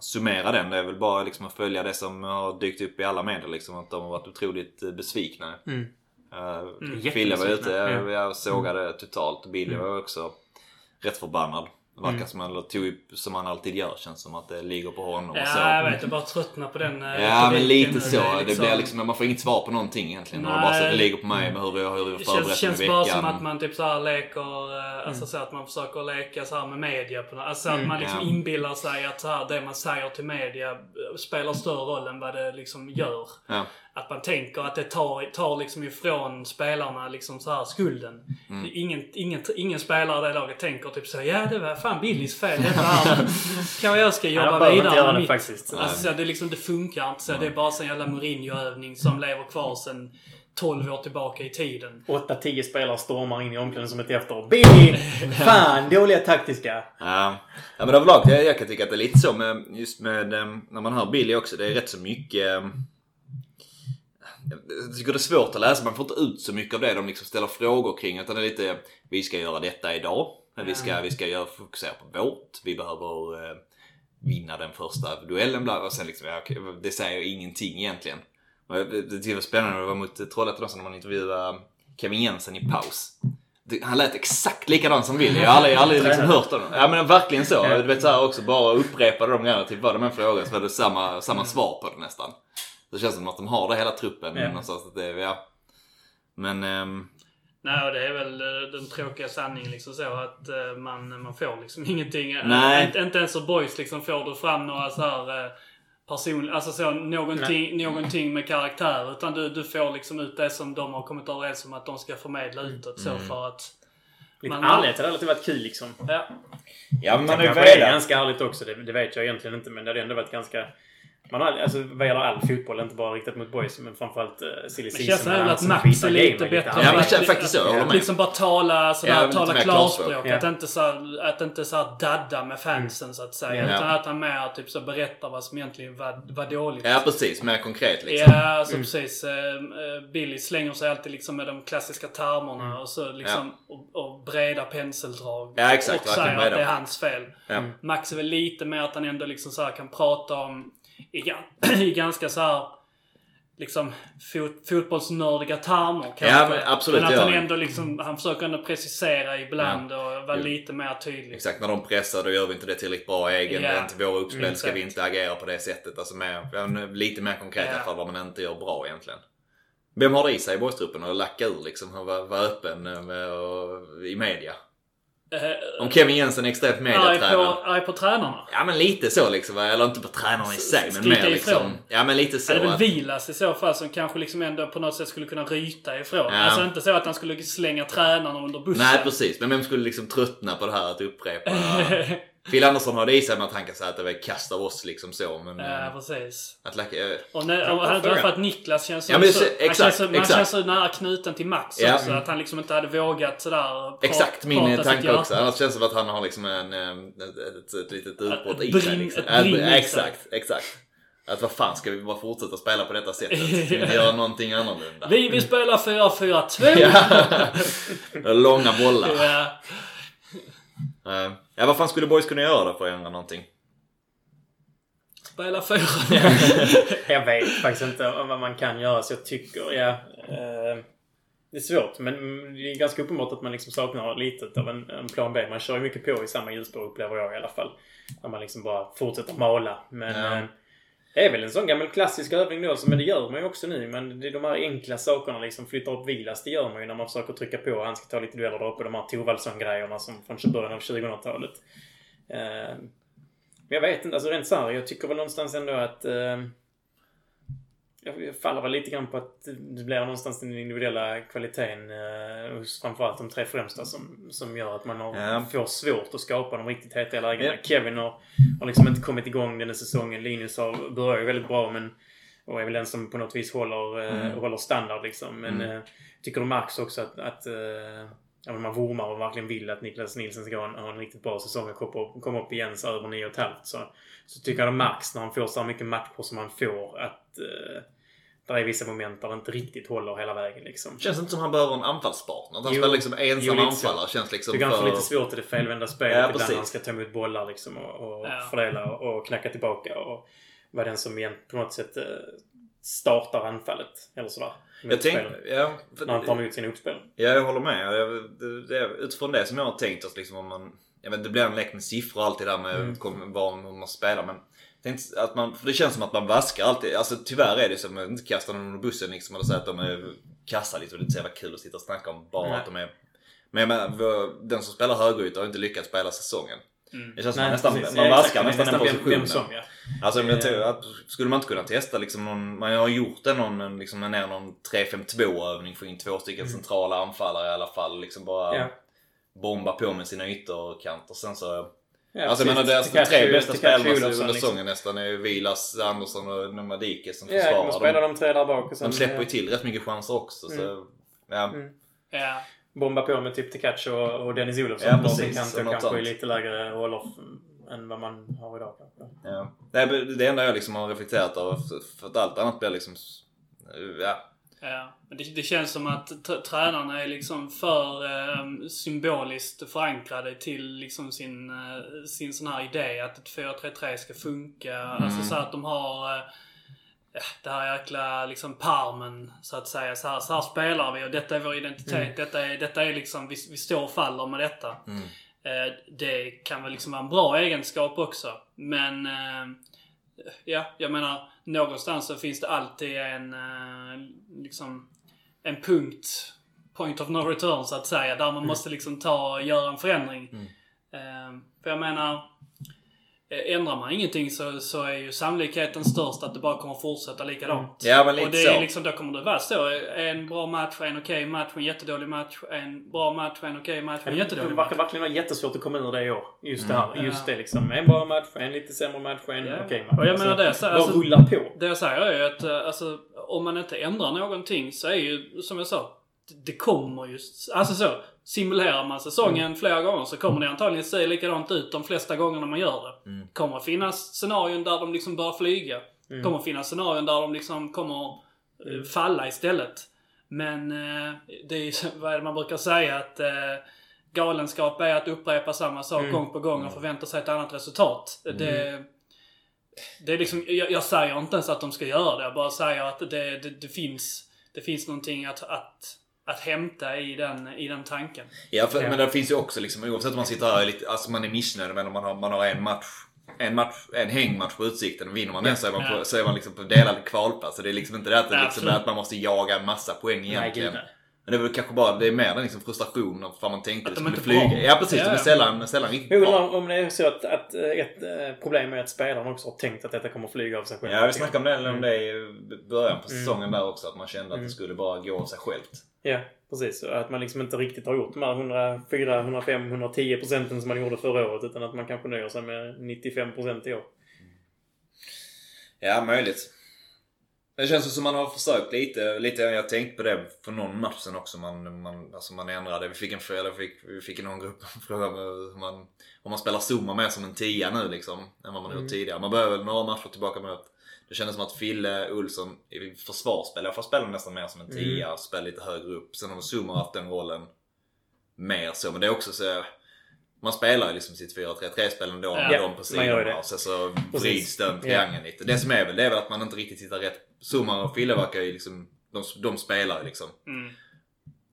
Speaker 3: summera den. Det är väl bara liksom att följa det som har dykt upp i alla medier liksom. Att de har varit otroligt eh, besvikna.
Speaker 2: Mm.
Speaker 3: Uh, Fille var ute,
Speaker 2: jättebesvikna,
Speaker 3: jag,
Speaker 2: ja.
Speaker 3: jag sågade totalt. Billy
Speaker 2: Mm.
Speaker 3: var också rätt förbannad. Det verkar
Speaker 2: Mm.
Speaker 3: som han tog upp, som han alltid gör. Känns som att det ligger på honom och så.
Speaker 1: Ja, jag vet. Jag bara tröttnar på den eh,
Speaker 3: Ja men lite så. Det blir liksom, man får inget svar på någonting egentligen. Och
Speaker 1: Nej.
Speaker 3: bara så det ligger på mig med hur vi har
Speaker 1: Det
Speaker 3: förberett
Speaker 1: känns,
Speaker 3: mig
Speaker 1: känns
Speaker 3: i
Speaker 1: bara
Speaker 3: veckan.
Speaker 1: som att man typ så här leker, eh,
Speaker 2: Mm.
Speaker 1: alltså så att man försöker leka så här med media. På, alltså att man liksom
Speaker 3: Ja.
Speaker 1: inbillar sig att så här, det man säger till media spelar större roll än vad det liksom gör.
Speaker 3: Ja.
Speaker 1: Att man tänker att det tar, tar liksom ifrån spelarna liksom så här skulden.
Speaker 3: Mm.
Speaker 1: Ingen, ingen, ingen spelare i det laget tänker typ så ja det var fan Billys fel detta här. Kanske jag ska jobba
Speaker 2: inte
Speaker 1: vidare med
Speaker 2: det
Speaker 1: mitt.
Speaker 2: faktiskt.
Speaker 1: Alltså, det, liksom, det funkar inte så. Det är bara en jävla Mourinho-övning som lever kvar sedan 12 år tillbaka i tiden.
Speaker 2: 8-10 spelare stormar in i omklädningsrummet efter. Billy! Fan, dåliga taktiska.
Speaker 3: Ja. ja men överlag, jag, jag kan tycka att det är lite så med, just med, em, när man hör Billy också. Det är rätt så mycket... Jag tycker det är svårt att läsa, man får inte ut så mycket av det de liksom ställer frågor kring. Utan det är lite, vi ska göra detta idag. Men vi ska, vi ska göra, fokusera på vårt. Vi behöver eh, vinna den första duellen. Bla, och sen liksom, ja, det säger ingenting egentligen. Och Det jag var spännande det var mot Trollhättan också när man intervjuade Kevin Jensen i paus. Han lät exakt likadan som Willy. Jag har aldrig, aldrig liksom hört honom. Ja men verkligen så. Du vet så här också bara upprepade de grejerna. Typ var det med en fråga så var det samma, samma svar på det nästan. Det känns som att de har det hela truppen
Speaker 2: Ja.
Speaker 3: någonstans. Att det, är- ja. Men ehm,
Speaker 1: Nej, och det är väl eh, den tråkiga sanningen liksom så att eh, man, man får liksom ingenting. Eh,
Speaker 3: Nej.
Speaker 1: Inte, inte ens som boys liksom får du fram några så här person, alltså så någonting, någonting med karaktär. Utan du, du får liksom ut det som de har kommit överens om att de ska förmedla utåt så för att
Speaker 2: Lite
Speaker 1: Man-
Speaker 2: ärlighet hade alltid varit kul liksom.
Speaker 1: Ja.
Speaker 3: Ja, men man har
Speaker 2: Det är ganska ärligt också. Det, det vet jag egentligen inte. Men det hade ändå varit ganska... Man har, alltså vad gäller all fotboll, inte bara riktat mot boys, men framförallt uh, silly
Speaker 1: Det
Speaker 2: season.
Speaker 1: känns
Speaker 2: när
Speaker 1: även
Speaker 2: han
Speaker 1: att
Speaker 2: som
Speaker 1: Max är lite bättre.
Speaker 3: Ja,
Speaker 1: att-
Speaker 3: känns faktiskt så. Jag håller med.
Speaker 1: Liksom bara tala, sådär,
Speaker 3: Ja,
Speaker 1: tala klarspråk.
Speaker 2: Ja.
Speaker 1: Att inte så att inte så här dadda med fansen så att säga.
Speaker 2: Ja.
Speaker 1: Utan att han mer typ så berättar vad som egentligen var, var dåligt.
Speaker 3: Ja, precis. Mer konkret liksom.
Speaker 1: Ja, alltså precis. Eh, eh, Billy slänger sig alltid liksom med de klassiska termerna
Speaker 2: Mm.
Speaker 1: och så liksom och, och breda penseldrag.
Speaker 3: Ja, exakt.
Speaker 1: Och säger att det är hans fel.
Speaker 3: Ja.
Speaker 1: Max är väl lite mer att han ändå liksom så här kan prata om i, i ganska så här liksom fot, fotbollsnördiga termer kanske.
Speaker 3: Ja, men absolut,
Speaker 1: Men att han ändå liksom, han försöker ändå precisera ibland och vara
Speaker 3: Jo.
Speaker 1: lite mer tydlig.
Speaker 3: Exakt, när de pressar då gör vi inte det tillräckligt bra i egen.
Speaker 1: Ja.
Speaker 3: Inte våra uppspel,
Speaker 1: Mm,
Speaker 3: ska vi inte agera på det sättet. Alltså mer, ja, lite mer konkret i
Speaker 1: Ja.
Speaker 3: alla fall vad man inte gör bra egentligen. Vem har det i sig i boystruppen att lacka ur liksom? Och vara vara öppen eh, med, och, i media?
Speaker 1: Eh,
Speaker 3: Om Kevin Jensen är extremt
Speaker 1: arg,
Speaker 3: mediatränad.
Speaker 1: på, arg på tränarna.
Speaker 3: Ja men lite så liksom. Eller inte på tränarna i sig men mer liksom.
Speaker 1: ifrån.
Speaker 3: Ja men lite så.
Speaker 1: Ja, det är väl
Speaker 3: att-
Speaker 1: Vilas i så fall som kanske liksom ändå på något sätt skulle kunna ryta ifrån.
Speaker 3: Ja.
Speaker 1: Alltså inte så att han skulle slänga tränarna under bussen.
Speaker 3: Nej precis, men vem skulle liksom tröttna på det här att upprepa? Phil Andersson har det i sig han kan säga att det var kast av oss liksom så men...
Speaker 1: Ja,
Speaker 3: eh,
Speaker 1: precis.
Speaker 3: att lacka, eh,
Speaker 1: Och när, och hade att Niklas känns så,
Speaker 3: Ja, men
Speaker 1: så,
Speaker 3: så-
Speaker 1: han
Speaker 3: exakt,
Speaker 1: känns så, man känns så nära knuten till Max
Speaker 3: Ja.
Speaker 1: också. Att han liksom inte hade vågat sådär
Speaker 3: Exakt min tanke också. Annars känns det som att han har liksom en, eh, ett, ett, litet utbrott i sig. Liksom. Exakt, exakt. Att vad fan ska vi bara fortsätta spela på detta sättet? Ska vi göra någonting annorlunda?
Speaker 1: Vi vill spela 4-4-2!
Speaker 3: Ja. Långa bollar.
Speaker 1: Ja.
Speaker 3: Eh, Ja, vad fan skulle boys kunna göra då för att ändra någonting?
Speaker 1: Spela 4
Speaker 2: Jag vet faktiskt inte vad man kan göra så jag tycker, ja. Eh, det är svårt men det är ganska uppenbart att man liksom saknar lite av en, en plan B. Man kör ju mycket på i samma hjulspår upplever jag i alla fall. När man liksom bara fortsätter mala. Men
Speaker 3: Ja
Speaker 2: det är väl en sån gammal klassisk övning då, men det gör man ju också nu. Men det är de här enkla sakerna liksom, flytta upp Vilas, det gör man ju när man försöker trycka på och han ska ta lite dueller där uppe. De här Thorvaldsson-grejerna som från början av 2000-talet. Eh, men jag vet inte, alltså rent såhär, jag tycker väl någonstans ändå att eh, jag faller väl lite grann på att det blir någonstans den individuella kvaliteten eh, hos framförallt de tre främsta som, som gör att man har,
Speaker 3: Ja.
Speaker 2: får svårt att skapa de riktigt heta lägena.
Speaker 3: Ja.
Speaker 2: Kevin har, har liksom inte kommit igång den här säsongen. Linus har, börjar ju väldigt bra men och är väl den som på något vis håller, eh,
Speaker 3: Mm.
Speaker 2: håller standard liksom. Men
Speaker 3: Mm.
Speaker 2: eh, tycker du märks också att, att eh, ja, men man vurmar och verkligen vill att Niklas Nilsson ska ha en, ha en riktigt bra säsong och komma upp, igen så över 9,5. Så, så tycker jag det märks när han får så här mycket matcher som han får att eh, det är vissa moment där det inte riktigt håller hela vägen liksom.
Speaker 3: Känns inte som han behöver en anfallspartner. Att han
Speaker 2: Jo.
Speaker 3: spelar liksom
Speaker 2: Jo,
Speaker 3: ensam
Speaker 2: lite så.
Speaker 3: anfallare känns liksom
Speaker 2: Tycker han får
Speaker 3: för...
Speaker 2: lite svårt i det felvända spelet
Speaker 3: Ja,
Speaker 2: ibland när han ska ta emot bollar liksom och, och
Speaker 1: Ja.
Speaker 2: fördela och, och knacka tillbaka och vara den som igen på något sätt eh, startar anfallet. Eller sådär.
Speaker 3: Jag tänker, ja, för-
Speaker 2: När han tar emot sina uppspel.
Speaker 3: Ja, jag håller med. Jag, det, det, utifrån det som jag har tänkt oss liksom om man... Jag vet, det blir en lek med siffror och allt det där med
Speaker 2: Mm.
Speaker 3: kom, var man spelar men... Tänkte att man, för det känns som att man vaskar alltid. Alltså tyvärr är det som att inte kasta någon under bussen liksom. Eller säga att de är kassa och det är inte så jävla kul att sitta och snacka om bara
Speaker 2: Nej.
Speaker 3: att de är... Men jag menar, den som spelar högeryta har inte lyckats spela säsongen.
Speaker 1: Mm.
Speaker 3: Det känns som att man nästan,
Speaker 2: precis.
Speaker 3: man vaskar nästan den
Speaker 2: vem-
Speaker 3: positionen.
Speaker 2: Vem som, ja.
Speaker 3: Alltså men jag tror
Speaker 2: Eh.
Speaker 3: att, skulle man inte kunna testa liksom någon, man har gjort det någon, en- liksom ner någon 3-5-2 övning, få in två stycken centrala anfallare i alla fall. Liksom bara
Speaker 2: Mm. Ja.
Speaker 3: bomba på med sina ytterkanter. Sen så,
Speaker 2: Ja,
Speaker 3: alltså menar deras tre bästa
Speaker 2: Olofsson,
Speaker 3: under
Speaker 2: liksom.
Speaker 3: säsongen nästan är Vilas, Andersson och Nomadike som
Speaker 2: Ja,
Speaker 3: försvarar.
Speaker 2: spelar
Speaker 3: de,
Speaker 2: de tre där bak och sen
Speaker 3: de släpper ju till rätt mycket chanser också. Så, ja.
Speaker 2: Mm.
Speaker 1: Ja.
Speaker 2: bomba på med typ Tekachi och, och Dennis Olofsson.
Speaker 3: Ja, precis.
Speaker 2: och kanske i lite lägre roller än vad man har idag kanske.
Speaker 3: Ja. Nej, det enda jag liksom har reflekterat över, för- att allt annat blir liksom, ja.
Speaker 1: Ja, men det, det känns som att tränarna är liksom för eh, symboliskt förankrade till liksom sin, eh, sin sån här idé att ett 4-3-3 ska funka. Alltså så att de har eh, det här jäkla liksom parmen så att säga. Så här, så här spelar vi och detta är vår identitet. Detta, är, detta är liksom, vi, vi står och faller med detta. Eh, det kan väl liksom vara en bra egenskap också. Men eh, ja, jag menar någonstans så finns det alltid en eh, liksom en punkt, point of no return så att säga, där man måste liksom ta och göra en förändring. Eh, för jag menar, eh, ändrar man ingenting så, så är ju sannolikheten störst att det bara kommer fortsätta likadant.
Speaker 3: Ja, men lite
Speaker 1: och det
Speaker 3: så.
Speaker 1: är liksom, då kommer det vara så. En bra match, en okej match, en jättedålig match, en bra match, en okej match, en
Speaker 2: Det
Speaker 1: jättedålig
Speaker 2: verkar
Speaker 1: match.
Speaker 2: verkligen vara jättesvårt att komma ur det i år. Just det här.
Speaker 1: Mm.
Speaker 2: Just det liksom. En bra match, en lite sämre match, en
Speaker 1: Ja.
Speaker 2: okej match.
Speaker 1: Och jag menar det, så- alltså-
Speaker 2: rulla på.
Speaker 1: Det jag säger är ju att eh, alltså, om man inte ändrar någonting så är ju, som jag sa, det- kommer ju... Alltså så, simulerar man säsongen
Speaker 2: Mm.
Speaker 1: flera gånger så kommer det antagligen se likadant ut de flesta gångerna man gör det.
Speaker 3: Mm.
Speaker 1: kommer finnas scenarion där de liksom börjar flyga.
Speaker 2: Mm.
Speaker 1: kommer finnas scenarion där de liksom kommer eh, falla istället. Men eh, det är ju vad är det man brukar säga att eh, galenskap är att upprepa samma sak
Speaker 2: Mm.
Speaker 1: gång på gång och förvänta sig ett annat resultat. Det, det är liksom, jag, jag säger inte ens att de ska göra det. Jag bara säger att det, det, det finns, det finns någonting att, att, att hämta i den, i den tanken.
Speaker 3: Ja, för, men det finns ju också liksom, oavsett om man sitter här lite, alltså man är missnöjd men om man har, man har en match en, match, en hängmatch på Utsikten och vinner man den så är man, på, så är man liksom på delad kvalplats. Så det är liksom inte det att, det liksom, att man måste jaga en massa poäng egentligen.
Speaker 2: nej.
Speaker 3: men det är väl kanske bara, det är mer den liksom frustrationen för man tänkte
Speaker 1: Att de
Speaker 3: skulle
Speaker 1: inte är
Speaker 3: flyga.
Speaker 1: bra.
Speaker 3: Ja precis,
Speaker 1: Ja,
Speaker 3: de är sällan, sällan riktigt
Speaker 2: Jag
Speaker 3: bra.
Speaker 2: om det är så att, att eh, ett eh, problem är att spelarna också har tänkt att detta kommer flyga av sig själv.
Speaker 3: Ja, vi snackade om det, om det i början på
Speaker 2: Mm.
Speaker 3: säsongen där också. Att man kände att
Speaker 2: Mm.
Speaker 3: det skulle bara gå av sig självt.
Speaker 2: Ja, precis. Att man liksom inte riktigt har gjort de här 104, 105, 110 procenten som man gjorde förra året. Utan att man kanske nöjer sig med 95 procent i år.
Speaker 3: Ja, möjligt. Det känns som man har försökt lite. lite jag tänkt på det för någon match sen också. Man, man, alltså man ändrade. Vi fick en fråga, fick, vi fick i någon grupp en fråga om man, om man spelar Zuma mer som en tia nu liksom. Än vad man
Speaker 2: Mm.
Speaker 3: gjort tidigare. Man behöver väl några matcher tillbaka med att det kändes som att Fille Olsson i försvarsspel, jag får spela nästan mer som en tia.
Speaker 2: Mm.
Speaker 3: Spela lite högre upp. Sen har Zuma haft den rollen mer så. Men det är också så. Man spelar ju liksom sitt 4-3-3 spel ändå med
Speaker 1: Ja,
Speaker 3: dem på sidorna. Och sen så vrids den triangeln lite. Det som är väl, det är väl att man inte riktigt hittar rätt. Zuma och Fille verkar ju liksom, de, de spelar ju liksom.
Speaker 1: Mm.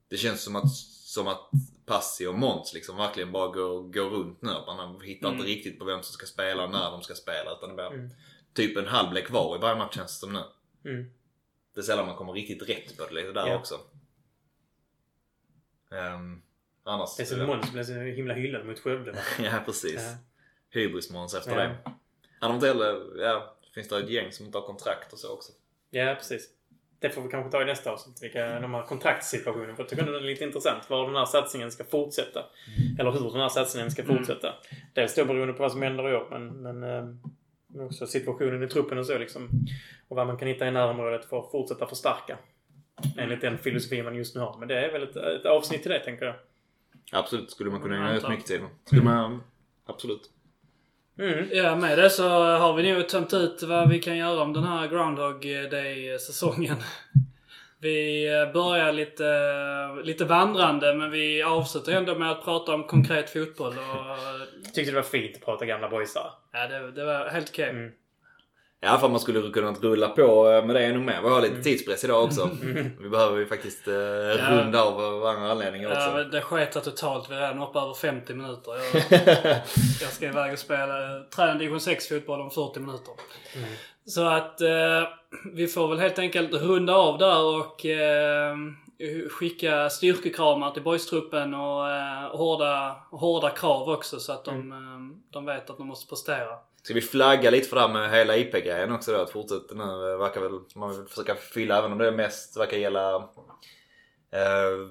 Speaker 3: Det känns som att, som att Passi och Måns liksom verkligen bara går, går runt nu. Man hittar
Speaker 1: Mm.
Speaker 3: inte riktigt på vem som ska spela och när de ska spela. Utan det blir
Speaker 2: Mm.
Speaker 3: Typ en halvlek kvar i varje match känns det som nu.
Speaker 2: Mm.
Speaker 3: Det är sällan man kommer riktigt rätt på det lite där
Speaker 2: Ja.
Speaker 3: också. Um, annars...
Speaker 2: Det är som Måns blev så himla hyllad mot Skövde.
Speaker 3: ja precis.
Speaker 2: Ja.
Speaker 3: Hybris-Måns efter
Speaker 2: Ja.
Speaker 3: det. Han har inte heller... Ja, finns det ett gäng som inte har kontrakt och så också.
Speaker 2: Ja, precis. Det får vi kanske ta i nästa avsnitt. Vilka, de här kontraktssituationen. För jag tycker det är lite intressant var den här satsningen ska fortsätta. Eller hur den här satsningen ska
Speaker 1: Mm.
Speaker 2: fortsätta. Dels då beroende på vad som händer i år. Men, men, eh, men också situationen i truppen och så liksom. Och vad man kan hitta i närområdet för att fortsätta förstärka. Enligt den filosofi man just nu har. Men det är väl ett, ett avsnitt till det tänker jag.
Speaker 3: Absolut, skulle man kunna ägna rätt mycket tid. Skulle man... Absolut.
Speaker 2: Mm.
Speaker 1: Ja, med det så har vi nog tömt ut vad vi kan göra om den här Groundhog Day-säsongen. Vi eh, börjar lite, lite vandrande men vi avslutar ändå med att prata om konkret fotboll. Och,
Speaker 2: Tyckte det var fint att prata gamla boysar.
Speaker 1: ja, det, det var helt okej.
Speaker 2: Mm.
Speaker 3: Ja, för man skulle kunna rulla på eh, med det ännu mer. Vi har lite
Speaker 2: Mm.
Speaker 3: tidspress idag också. Vi behöver ju faktiskt eh, runda av av andra anledningar också.
Speaker 1: Ja, det sket totalt. Vi är redan uppe över 50 minuter. Jag, jag ska iväg och spela träna division 6 fotboll om 40 minuter.
Speaker 2: Mm.
Speaker 1: Så att eh, vi får väl helt enkelt runda av där och eh, skicka styrkekramar till boystruppen och eh, hårda, hårda krav också så att de,
Speaker 2: Mm.
Speaker 1: eh, de vet att de måste prestera.
Speaker 3: Ska vi flagga lite för det här med hela IP-grejen också då? Att fortsätta nu eh, verkar väl, man vill försöka fylla även om det mest verkar gälla eh,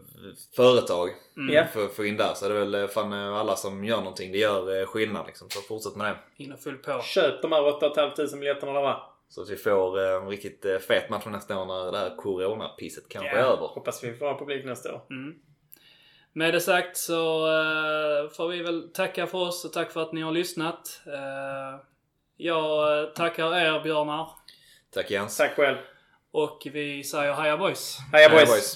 Speaker 3: företag.
Speaker 1: Mm.
Speaker 2: Ja.
Speaker 3: För, för in där så är det väl eh, fan eh, alla som gör någonting. Det gör eh, skillnad liksom. Så fortsätt med det.
Speaker 1: Hinner full på.
Speaker 2: Köp de här 8 500 biljetterna eller vad?
Speaker 3: Så att vi får eh, en riktigt eh, fet match nästa år när det här coronapisset kanske är
Speaker 2: Ja,
Speaker 3: över.
Speaker 2: Hoppas vi får ha publik nästa år.
Speaker 1: Mm. Med det sagt så eh, får vi väl tacka för oss och tack för att ni har lyssnat. Eh, jag eh, tackar er björnar.
Speaker 3: Tack Jens.
Speaker 2: Tack själv.
Speaker 1: Och vi säger heja boys!
Speaker 2: Heja
Speaker 3: Heja
Speaker 2: boys.